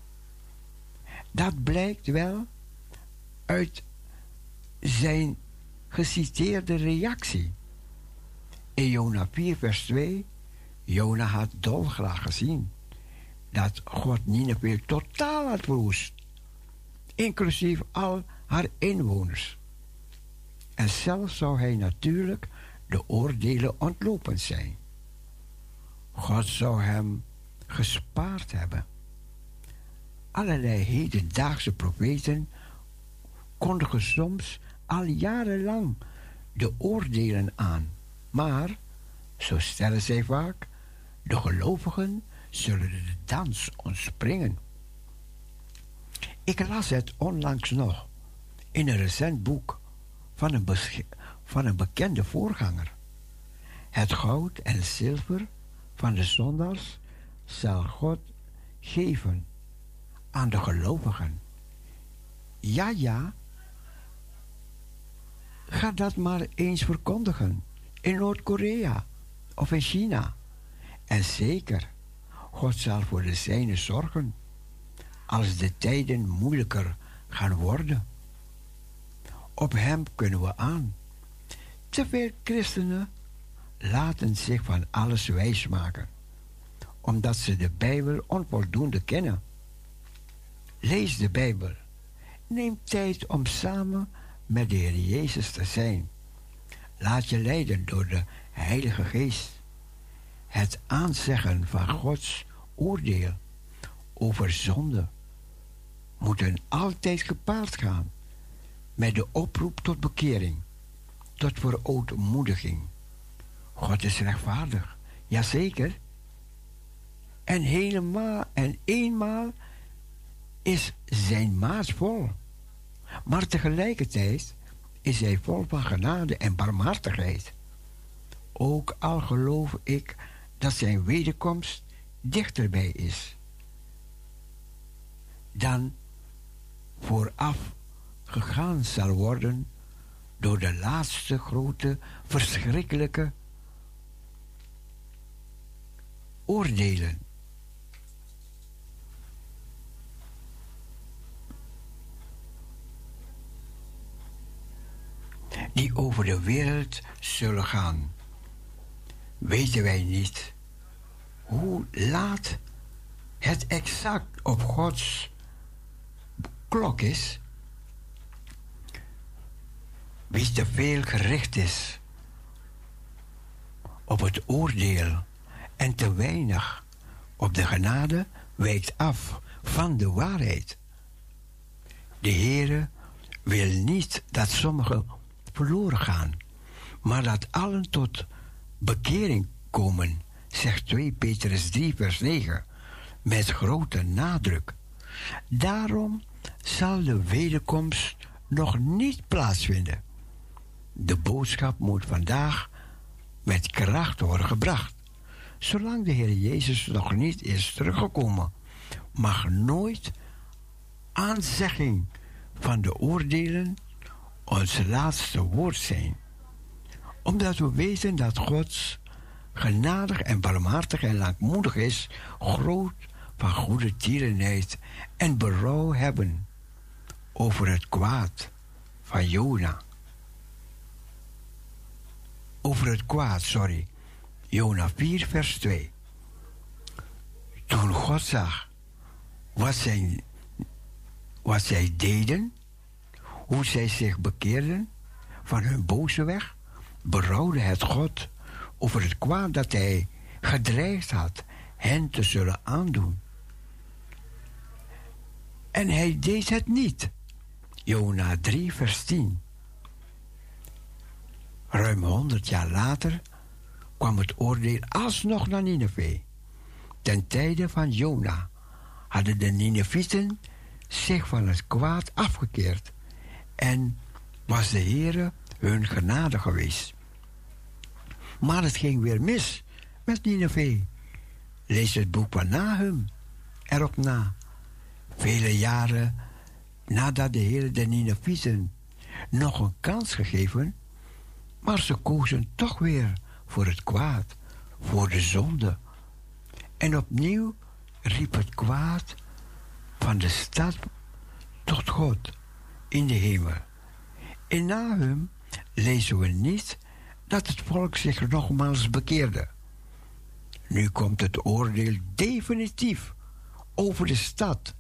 Dat blijkt wel uit zijn geciteerde reactie. In Jona 4, vers 2, Jona had dolgraag gezien dat God Nineveh totaal had verwoest, inclusief al haar inwoners. En zelfs zou hij natuurlijk de oordelen ontlopen zijn. God zou hem gespaard hebben. Allerlei hedendaagse profeten kondigen soms al jarenlang de oordelen aan. Maar, zo stellen zij vaak, de gelovigen zullen de dans ontspringen. Ik las het onlangs nog in een recent boek van een, van een bekende voorganger. Het goud en zilver van de zondags zal God geven aan de gelovigen. Ja, ja, ga dat maar eens verkondigen in Noord-Korea of in China. En zeker, God zal voor de zijnen zorgen als de tijden moeilijker gaan worden. Op Hem kunnen we aan. Te veel christenen laten zich van alles wijsmaken, omdat ze de Bijbel onvoldoende kennen. Lees de Bijbel. Neem tijd om samen met de Heer Jezus te zijn. Laat je leiden door de Heilige Geest. Het aanzeggen van Gods oordeel over zonde moeten altijd gepaard gaan met de oproep tot bekering, tot verootmoediging. God is rechtvaardig, jazeker. En helemaal en eenmaal is zijn maat vol. Maar tegelijkertijd is hij vol van genade en barmhartigheid. Ook al geloof ik dat zijn wederkomst dichterbij is dan vooraf gegaan zal worden door de laatste grote, verschrikkelijke oordelen. Die over de wereld zullen gaan. Weten wij niet hoe laat het exact op Gods klok is? Wie te veel gericht is op het oordeel en te weinig op de genade wijkt af van de waarheid. De Heere wil niet dat sommigen verloren gaan, maar dat allen tot bekering komen, zegt 2 Petrus 3, vers 9, met grote nadruk. Daarom zal de wederkomst nog niet plaatsvinden. De boodschap moet vandaag met kracht worden gebracht. Zolang de Heer Jezus nog niet is teruggekomen, mag nooit aanzegging van de oordelen ons laatste woord zijn. Omdat we weten dat God genadig en barmhartig en langmoedig is, groot van goede tierenheid en berouw hebben over het kwaad van Jona. Over het kwaad, sorry. Jona 4, vers 2. Toen God zag wat zij, wat zij deden, hoe zij zich bekeerden van hun boze weg, berouwde het God over het kwaad dat hij gedreigd had hen te zullen aandoen. En hij deed het niet. Jona 3, vers 10. Ruim honderd jaar later kwam het oordeel alsnog naar Nineveh. Ten tijde van Jona hadden de Ninevieten zich van het kwaad afgekeerd en was de Heere hun genade geweest. Maar het ging weer mis met Nineveh. Lees het boek van Nahum erop na. Vele jaren nadat de Heer de Ninevieten nog een kans gegeven, maar ze kozen toch weer voor het kwaad, voor de zonde. En opnieuw riep het kwaad van de stad tot God in de hemel. In Nahum lezen we niet dat het volk zich nogmaals bekeerde. Nu komt het oordeel definitief over de stad.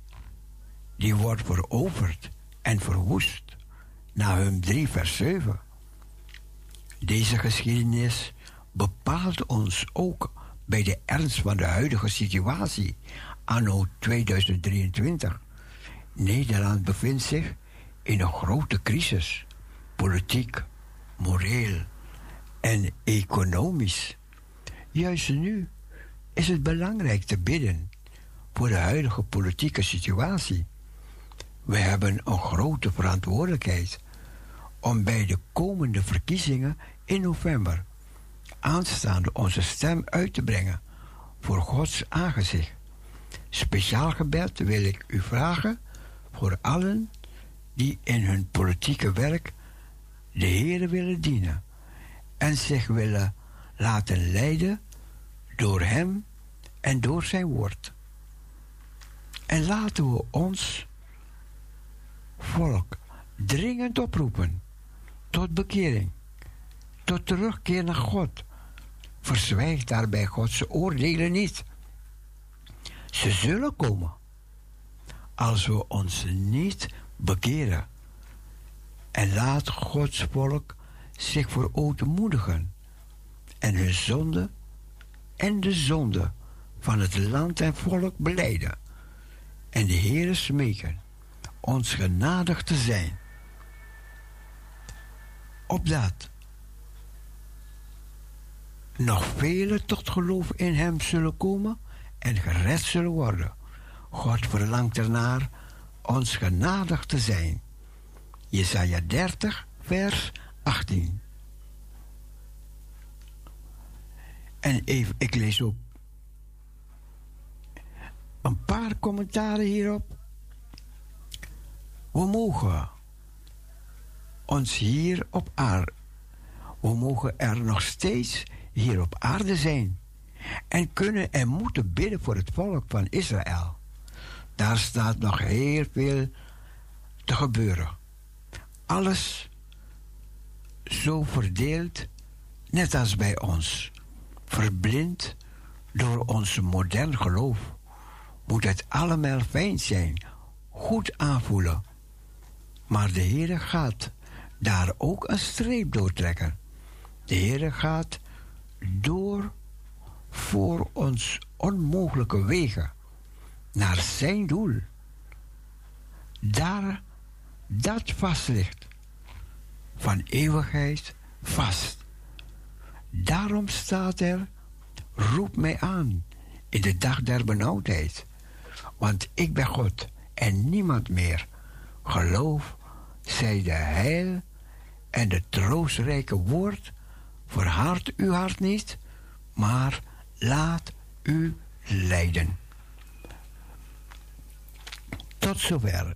Die wordt veroverd en verwoest. Nahum 3, vers 7. Deze geschiedenis bepaalt ons ook bij de ernst van de huidige situatie, anno 2023. Nederland bevindt zich in een grote crisis, politiek, moreel en economisch. Juist nu is het belangrijk te bidden voor de huidige politieke situatie. We hebben een grote verantwoordelijkheid om bij de komende verkiezingen in november aanstaande onze stem uit te brengen voor Gods aangezicht. Speciaal gebed wil ik u vragen voor allen die in hun politieke werk de Heer willen dienen en zich willen laten leiden door Hem en door Zijn woord. En laten we ons volk dringend oproepen tot bekering, tot terugkeer naar God. Verzwijg daarbij Gods oordelen niet. Ze zullen komen als we ons niet bekeren. En laat Gods volk zich verootmoedigen en hun zonde en de zonde van het land en volk beleiden. En de Heere smeken ons genadig te zijn. Opdat nog velen tot geloof in Hem zullen komen en gered zullen worden. God verlangt ernaar ons genadig te zijn. Jesaja 30, vers 18. En even, ik lees ook een paar commentaren hierop. We mogen ons hier op aarde. We mogen er nog steeds hier op aarde zijn. En kunnen en moeten bidden voor het volk van Israël. Daar staat nog heel veel te gebeuren. Alles zo verdeeld, net als bij ons. Verblind door ons modern geloof. Moet het allemaal fijn zijn, goed aanvoelen. Maar de Heer gaat daar ook een streep door trekken. De Heer gaat door voor ons onmogelijke wegen naar zijn doel. Daar dat vast ligt, van eeuwigheid vast. Daarom staat er, roep mij aan in de dag der benauwdheid, want ik ben God en niemand meer. Geloof, zij de heil en de troostrijke woord, verhard uw hart niet, maar laat u leiden. Tot zover.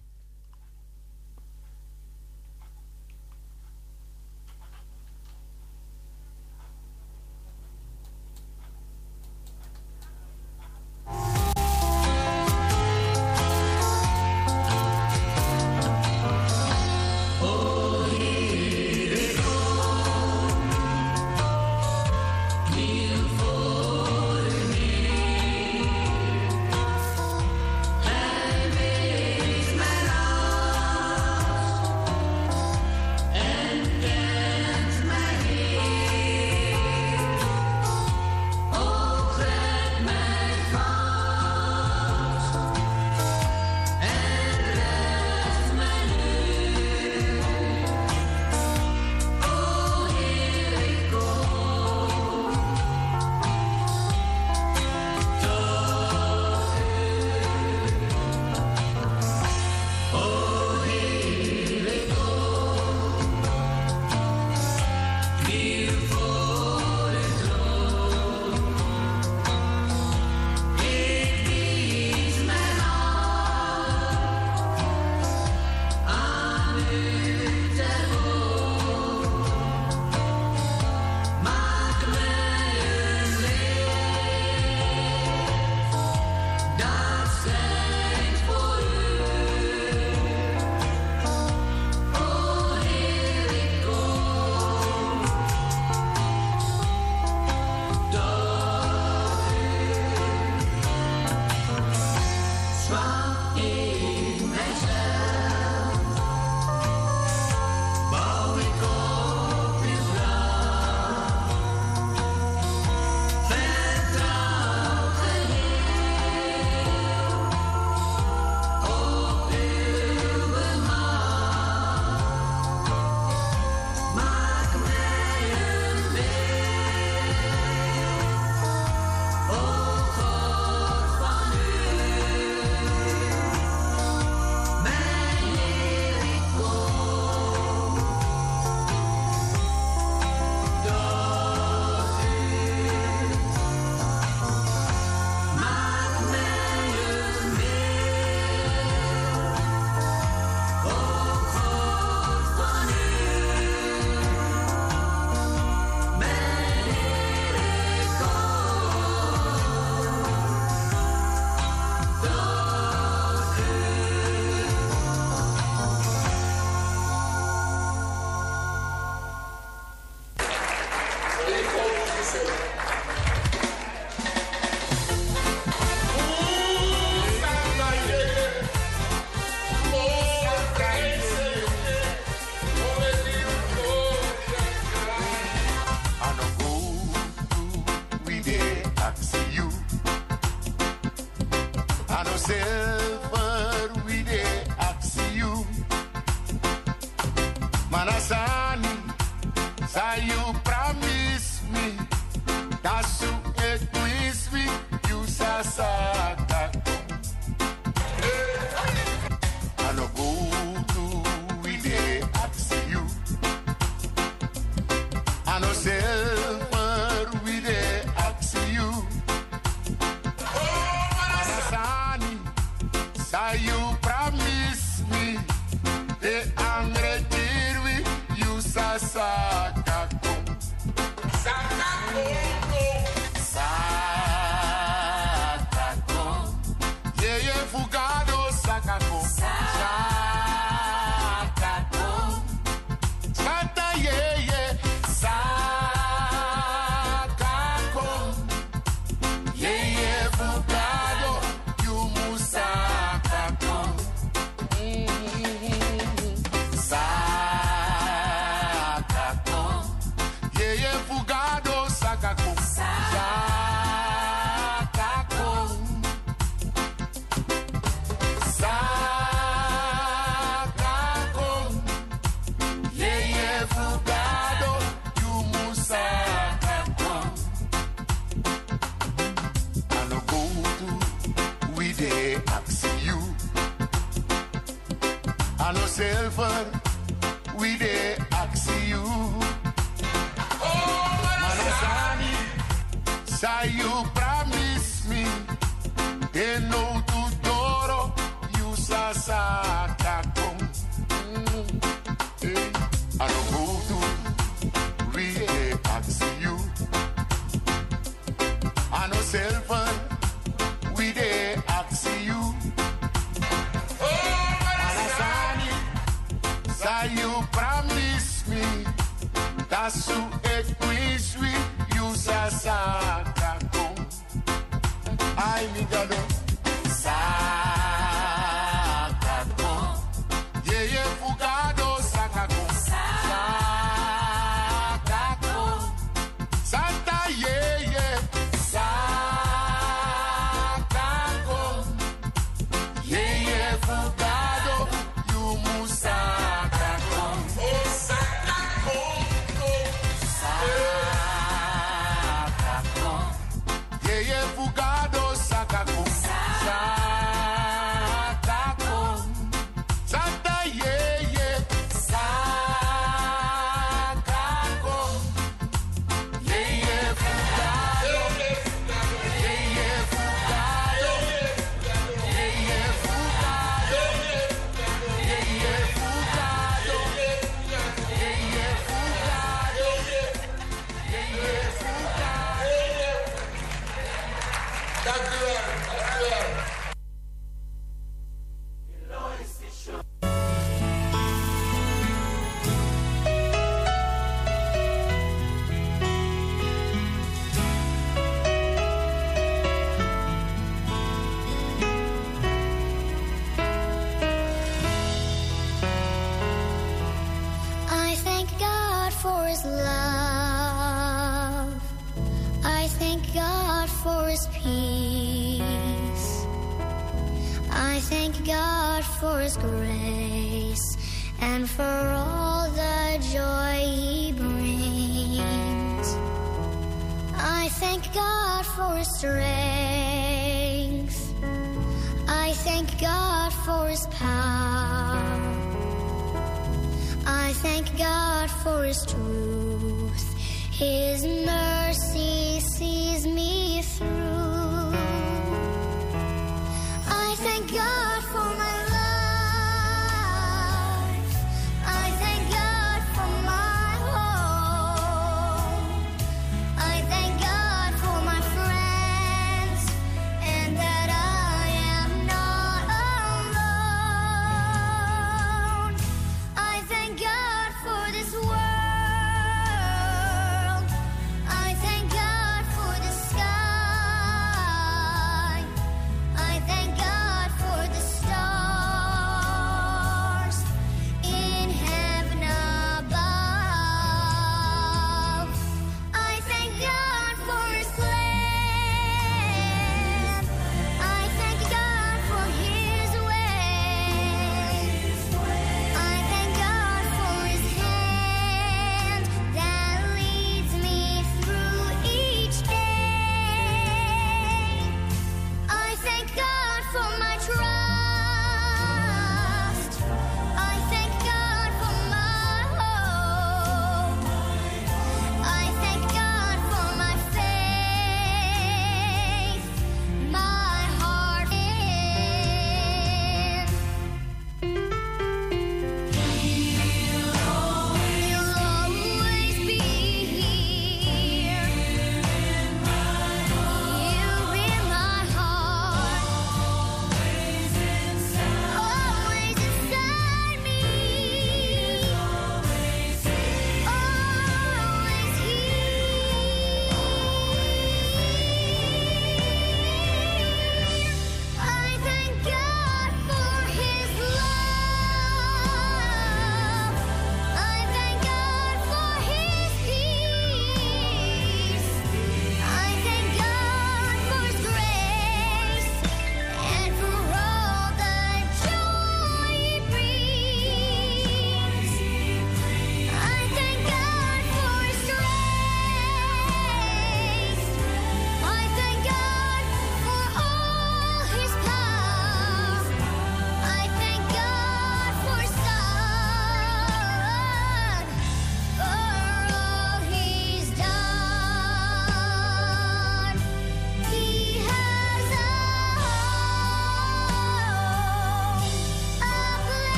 For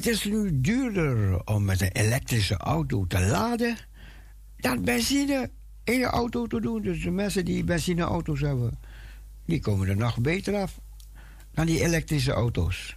het is nu duurder om met een elektrische auto te laden dan benzine in je auto te doen. Dus de mensen die benzineauto's hebben, die komen er nog beter af dan die elektrische auto's.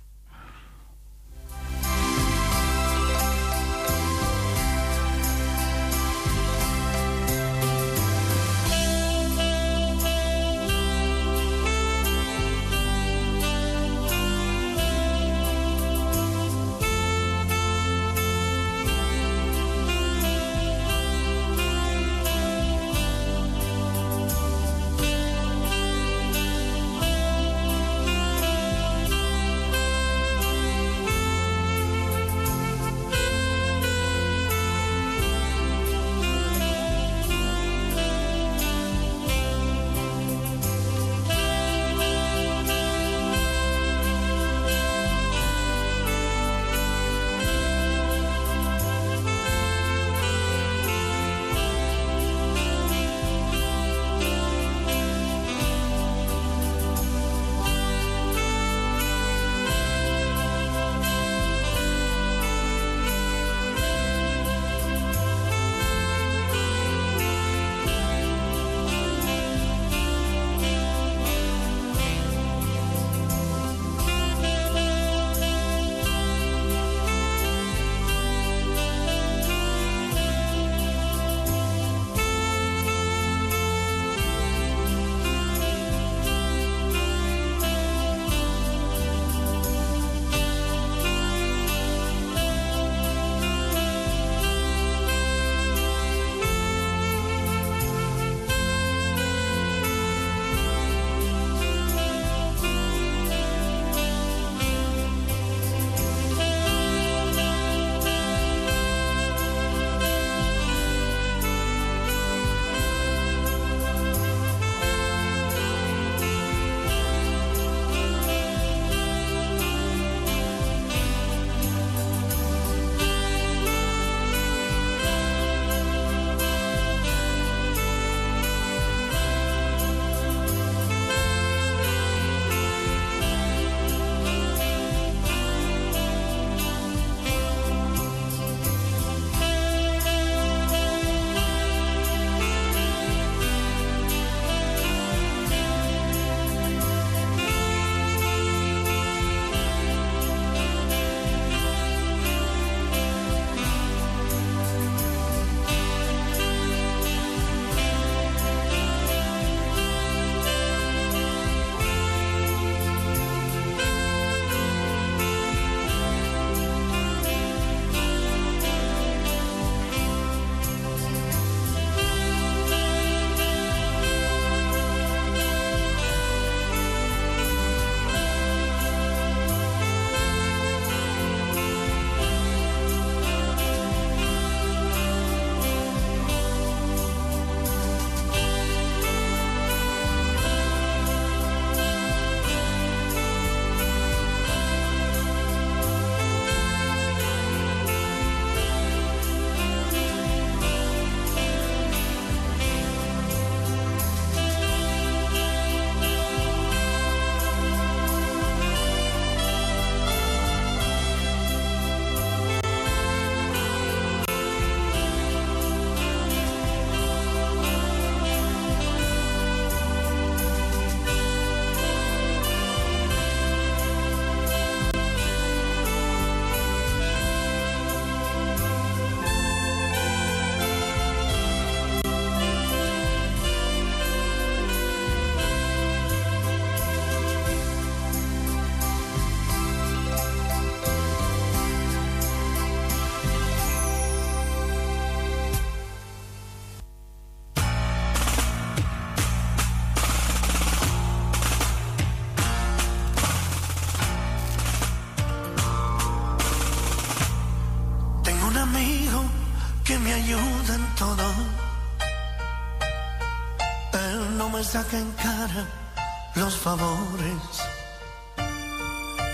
Los favores.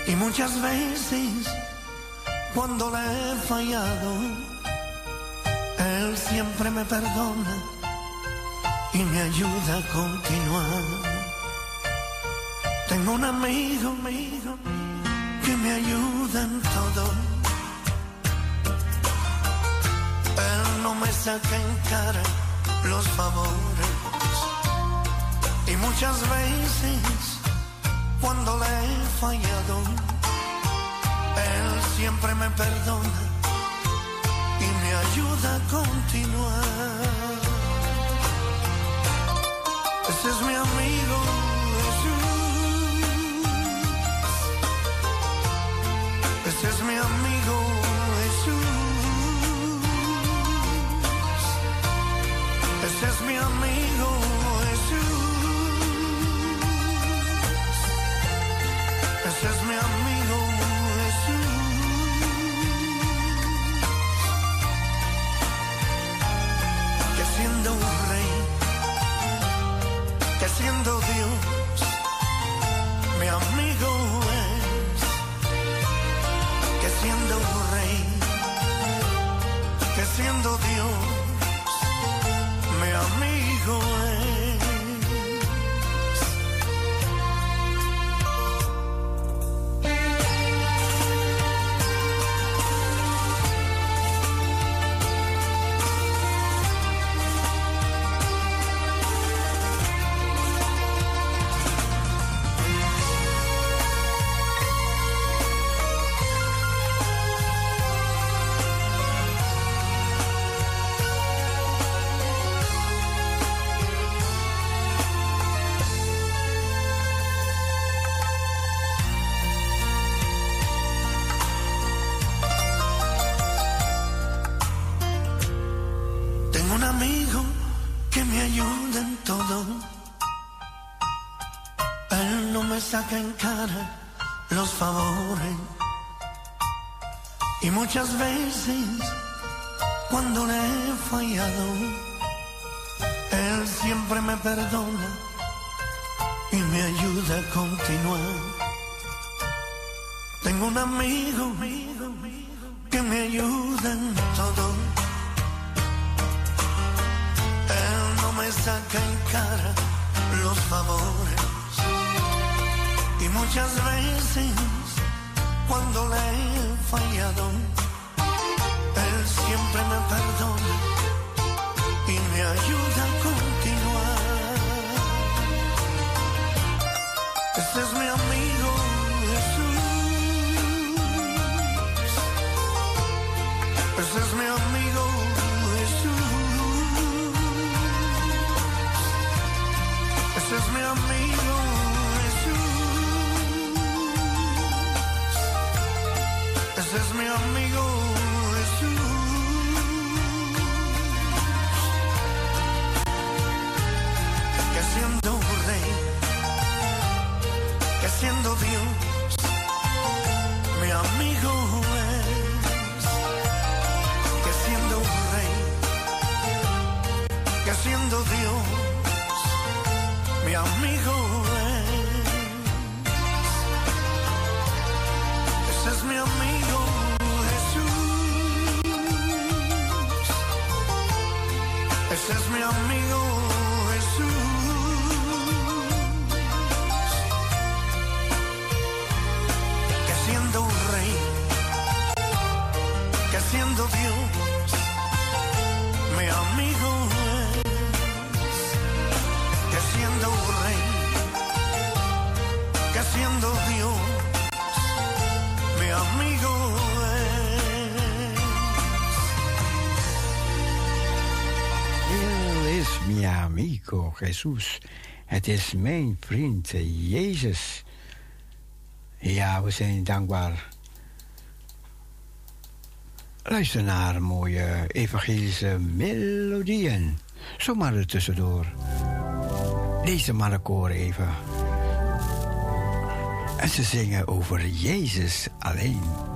Y muchas veces, cuando le he fallado, él siempre me perdona y me ayuda a continuar. Tengo un amigo, amigo, que que me ayuda en todo. Él no me saca en cara los favores. Muchas veces, cuando le he fallado, Él siempre me perdona y me ayuda a continuar. Ese es mi amigo muchas veces, cuando le he fallado, Él siempre me perdona y me ayuda a continuar. Tengo un amigo que me ayuda en todo. Él no me saca en cara los favores. Y muchas veces, cuando le he fallado, es mi amigo Jesús. Ese es mi amigo Jesús. Het is mijn vriend Jezus. Ja, we zijn dankbaar. Luister naar mooie evangelische melodieën. Zomaar er tussendoor. Deze mannenkoor even. En ze zingen over Jezus alleen.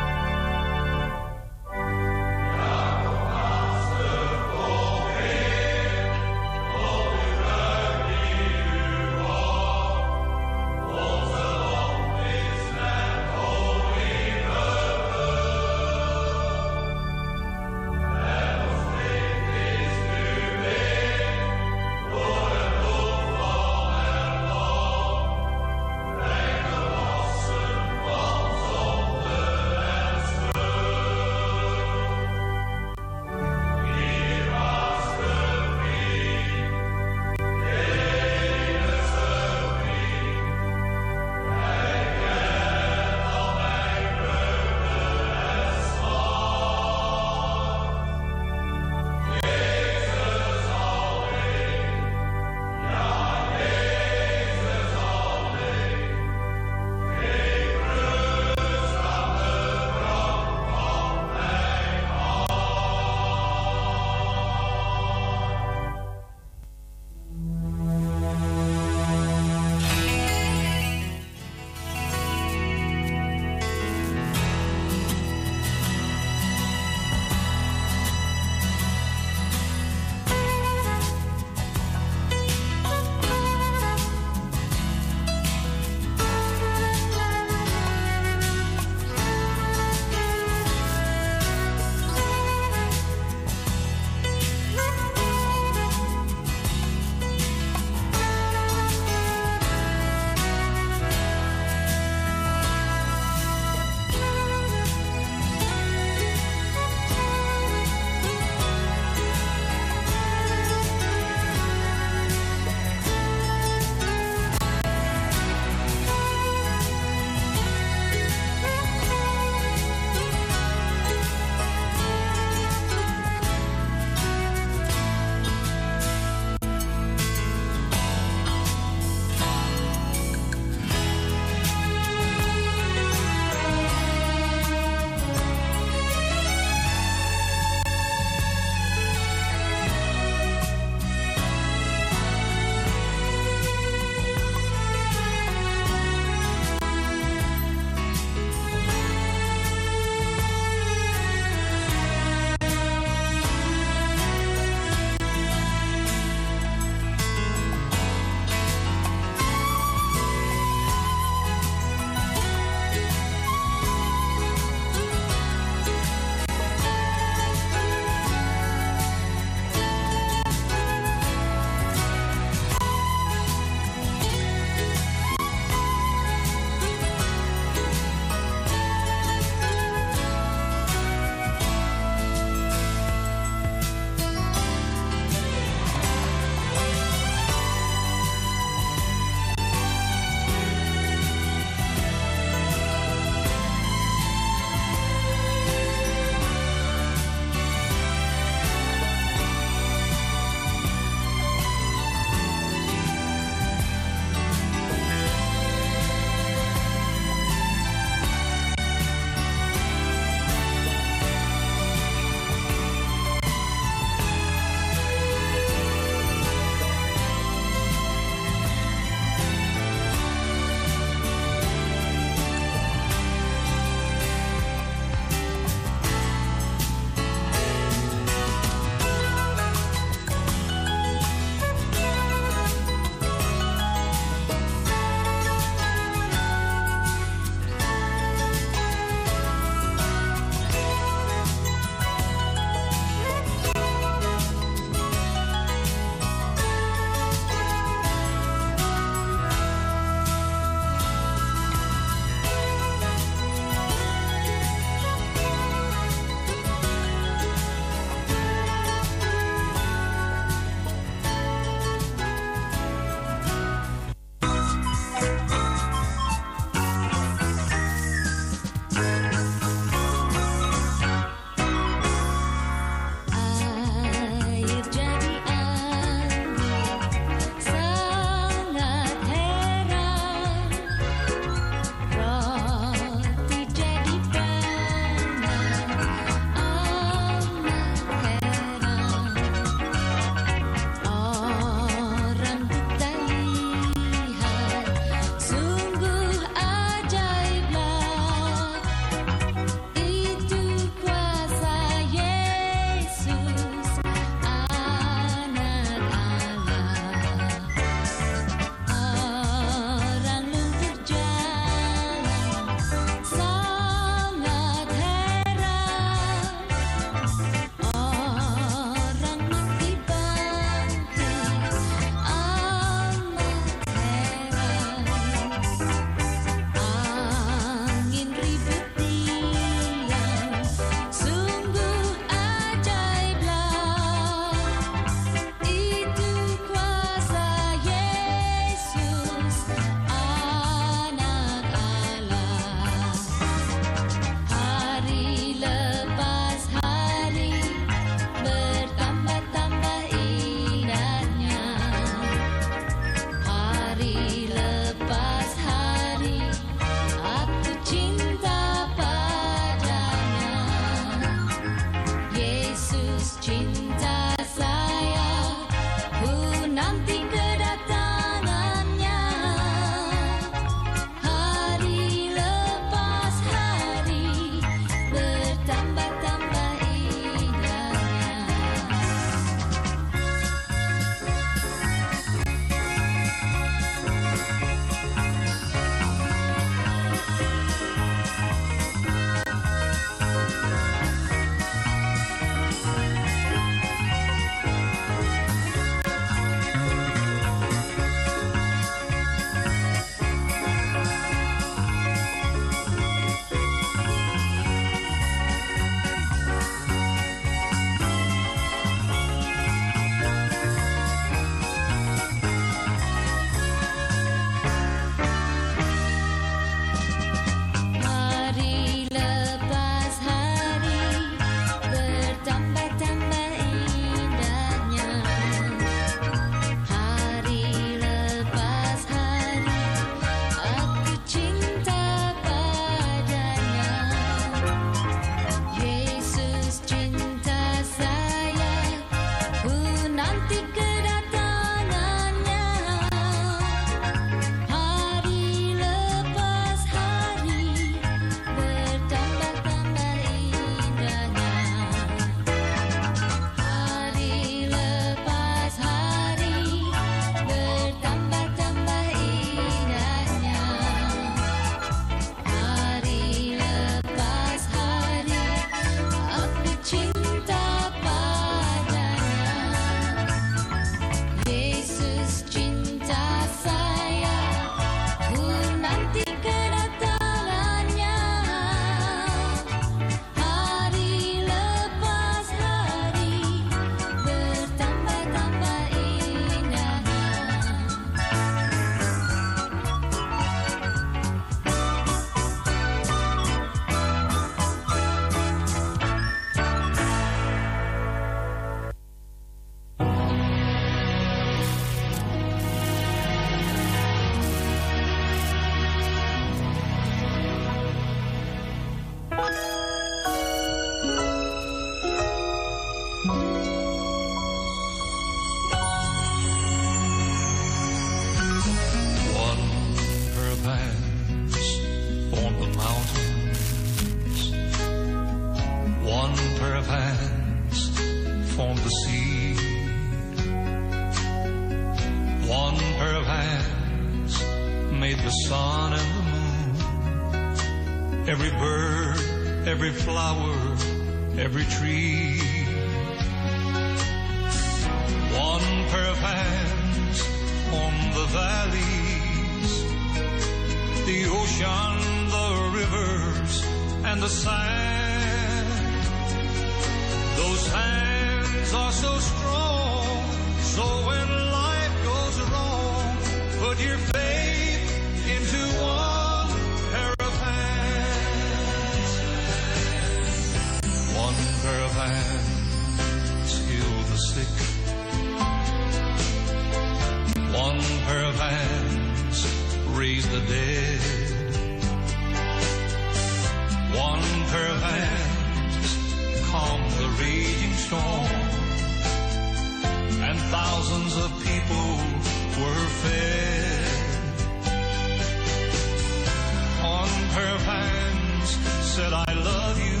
Said, I love you.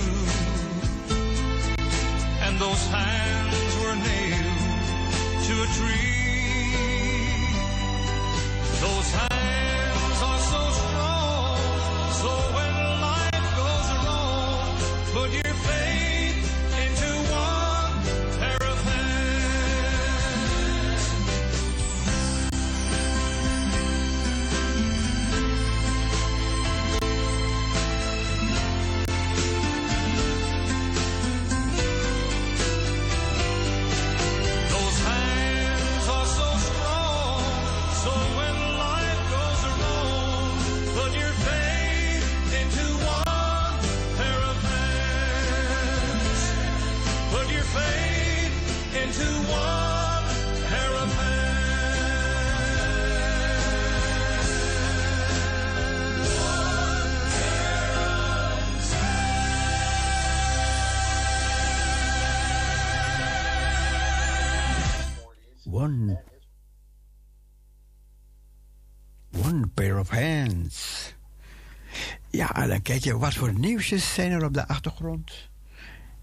Kijk je wat voor nieuwsjes zijn er op de achtergrond.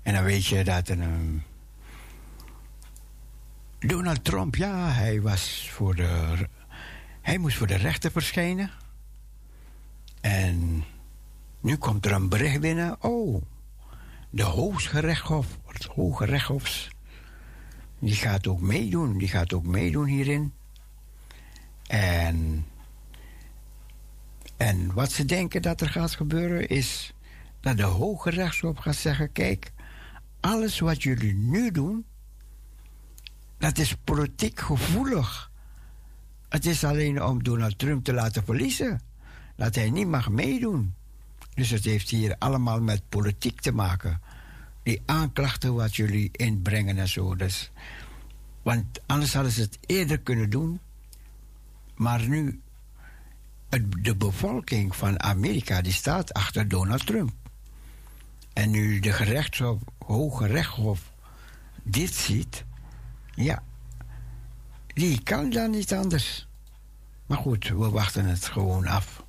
En dan weet je dat een. ehm, Donald Trump, ja, hij was voor de. Hij moest voor de rechter verschijnen. En nu komt er een bericht binnen. Oh, de Hooggerechtshof, het Hoge Rechtshofs, die gaat ook meedoen. Die gaat ook meedoen hierin. En, en wat ze denken dat er gaat gebeuren is dat de Hoge Rechtshof gaat zeggen: kijk, alles wat jullie nu doen, dat is politiek gevoelig. Het is alleen om Donald Trump te laten verliezen. Dat hij niet mag meedoen. Dus het heeft hier allemaal met politiek te maken. Die aanklachten wat jullie inbrengen en zo. Dus, want anders hadden ze het eerder kunnen doen. Maar nu, de bevolking van Amerika die staat achter Donald Trump. En nu de gerechtshof, Hoge Rechtshof dit ziet, ja, die kan dan niet anders. Maar goed, we wachten het gewoon af.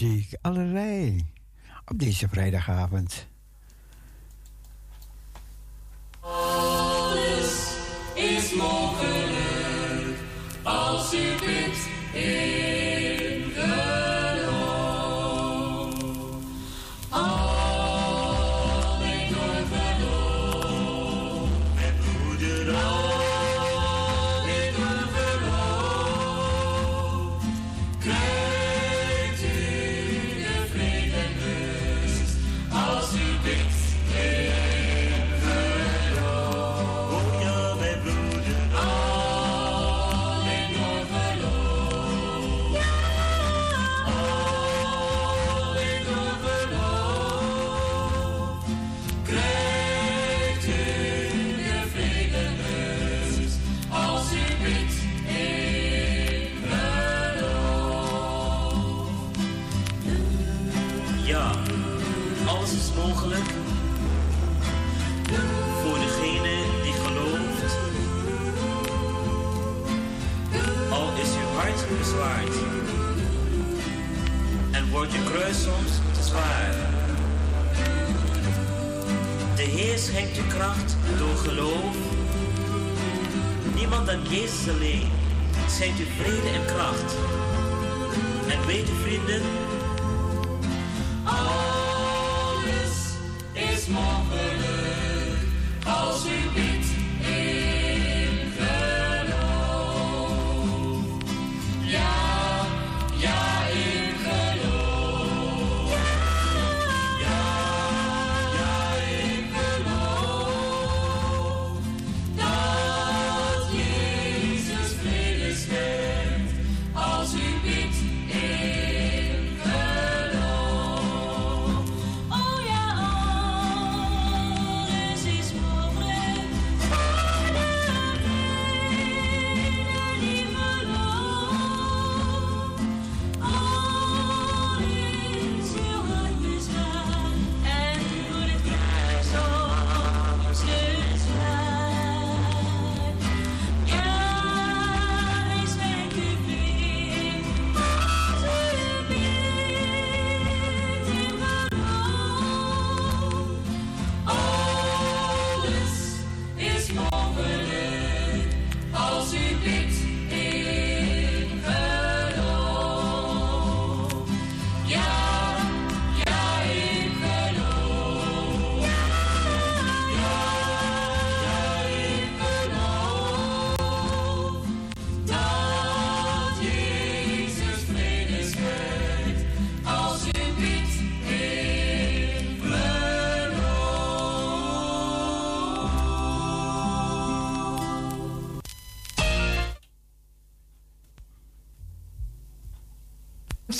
muziek, allerlei. Op deze vrijdagavond. weten, vrienden. Alles is mooi.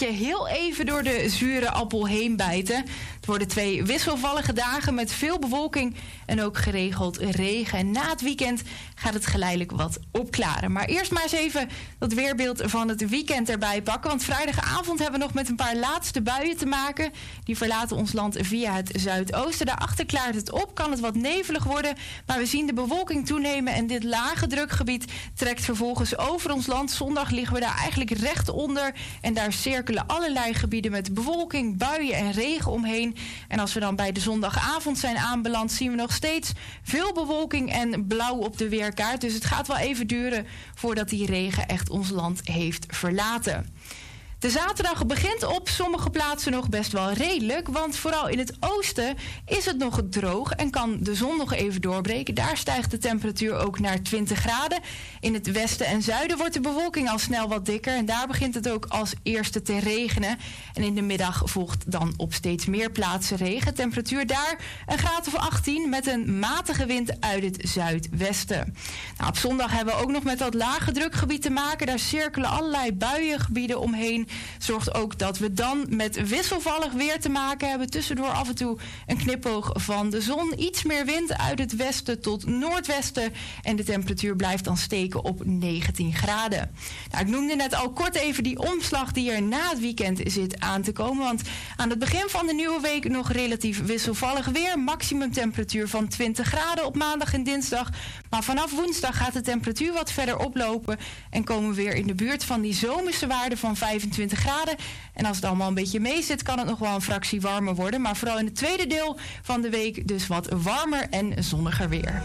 Je heel even door de zure appel heen bijten. Het worden twee wisselvallige dagen met veel bewolking en ook geregeld regen. En na het weekend gaat het geleidelijk wat opklaren. Maar eerst maar eens even dat weerbeeld van het weekend erbij pakken. Want vrijdagavond hebben we nog met een paar laatste buien te maken. Die verlaten ons land via het zuidoosten. Daarachter klaart het op, kan het wat nevelig worden. Maar we zien de bewolking toenemen en dit lage drukgebied trekt vervolgens over ons land. Zondag liggen we daar eigenlijk recht onder. En daar cirkelen allerlei gebieden met bewolking, buien en regen omheen. En als we dan bij de zondagavond zijn aanbeland, zien we nog steeds veel bewolking en blauw op de weerkaart. Dus het gaat wel even duren voordat die regen echt ons land heeft verlaten. De zaterdag begint op sommige plaatsen nog best wel redelijk. Want vooral in het oosten is het nog droog en kan de zon nog even doorbreken. Daar stijgt de temperatuur ook naar 20 graden. In het westen en zuiden wordt de bewolking al snel wat dikker. En daar begint het ook als eerste te regenen. En in de middag volgt dan op steeds meer plaatsen regen. Temperatuur daar een graad of 18 met een matige wind uit het zuidwesten. Nou, op zondag hebben we ook nog met dat lage drukgebied te maken. Daar cirkelen allerlei buiengebieden omheen zorgt ook dat we dan met wisselvallig weer te maken hebben. Tussendoor af en toe een knipoog van de zon. Iets meer wind uit het westen tot noordwesten. En de temperatuur blijft dan steken op 19 graden. Nou, ik noemde net al kort even die omslag die er na het weekend zit aan te komen. Want aan het begin van de nieuwe week nog relatief wisselvallig weer. Maximum temperatuur van 20 graden op maandag en dinsdag. Maar vanaf woensdag gaat de temperatuur wat verder oplopen. En komen we weer in de buurt van die zomerse waarde van 25 graden. En als het allemaal een beetje mee zit, kan het nog wel een fractie warmer worden. Maar vooral in het tweede deel van de week dus wat warmer en zonniger weer.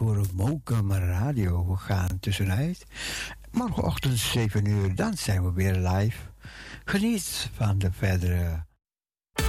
Voor Mokum Radio. We gaan tussenuit. Morgenochtend 7 uur, dan zijn we weer live. Geniet van de verdere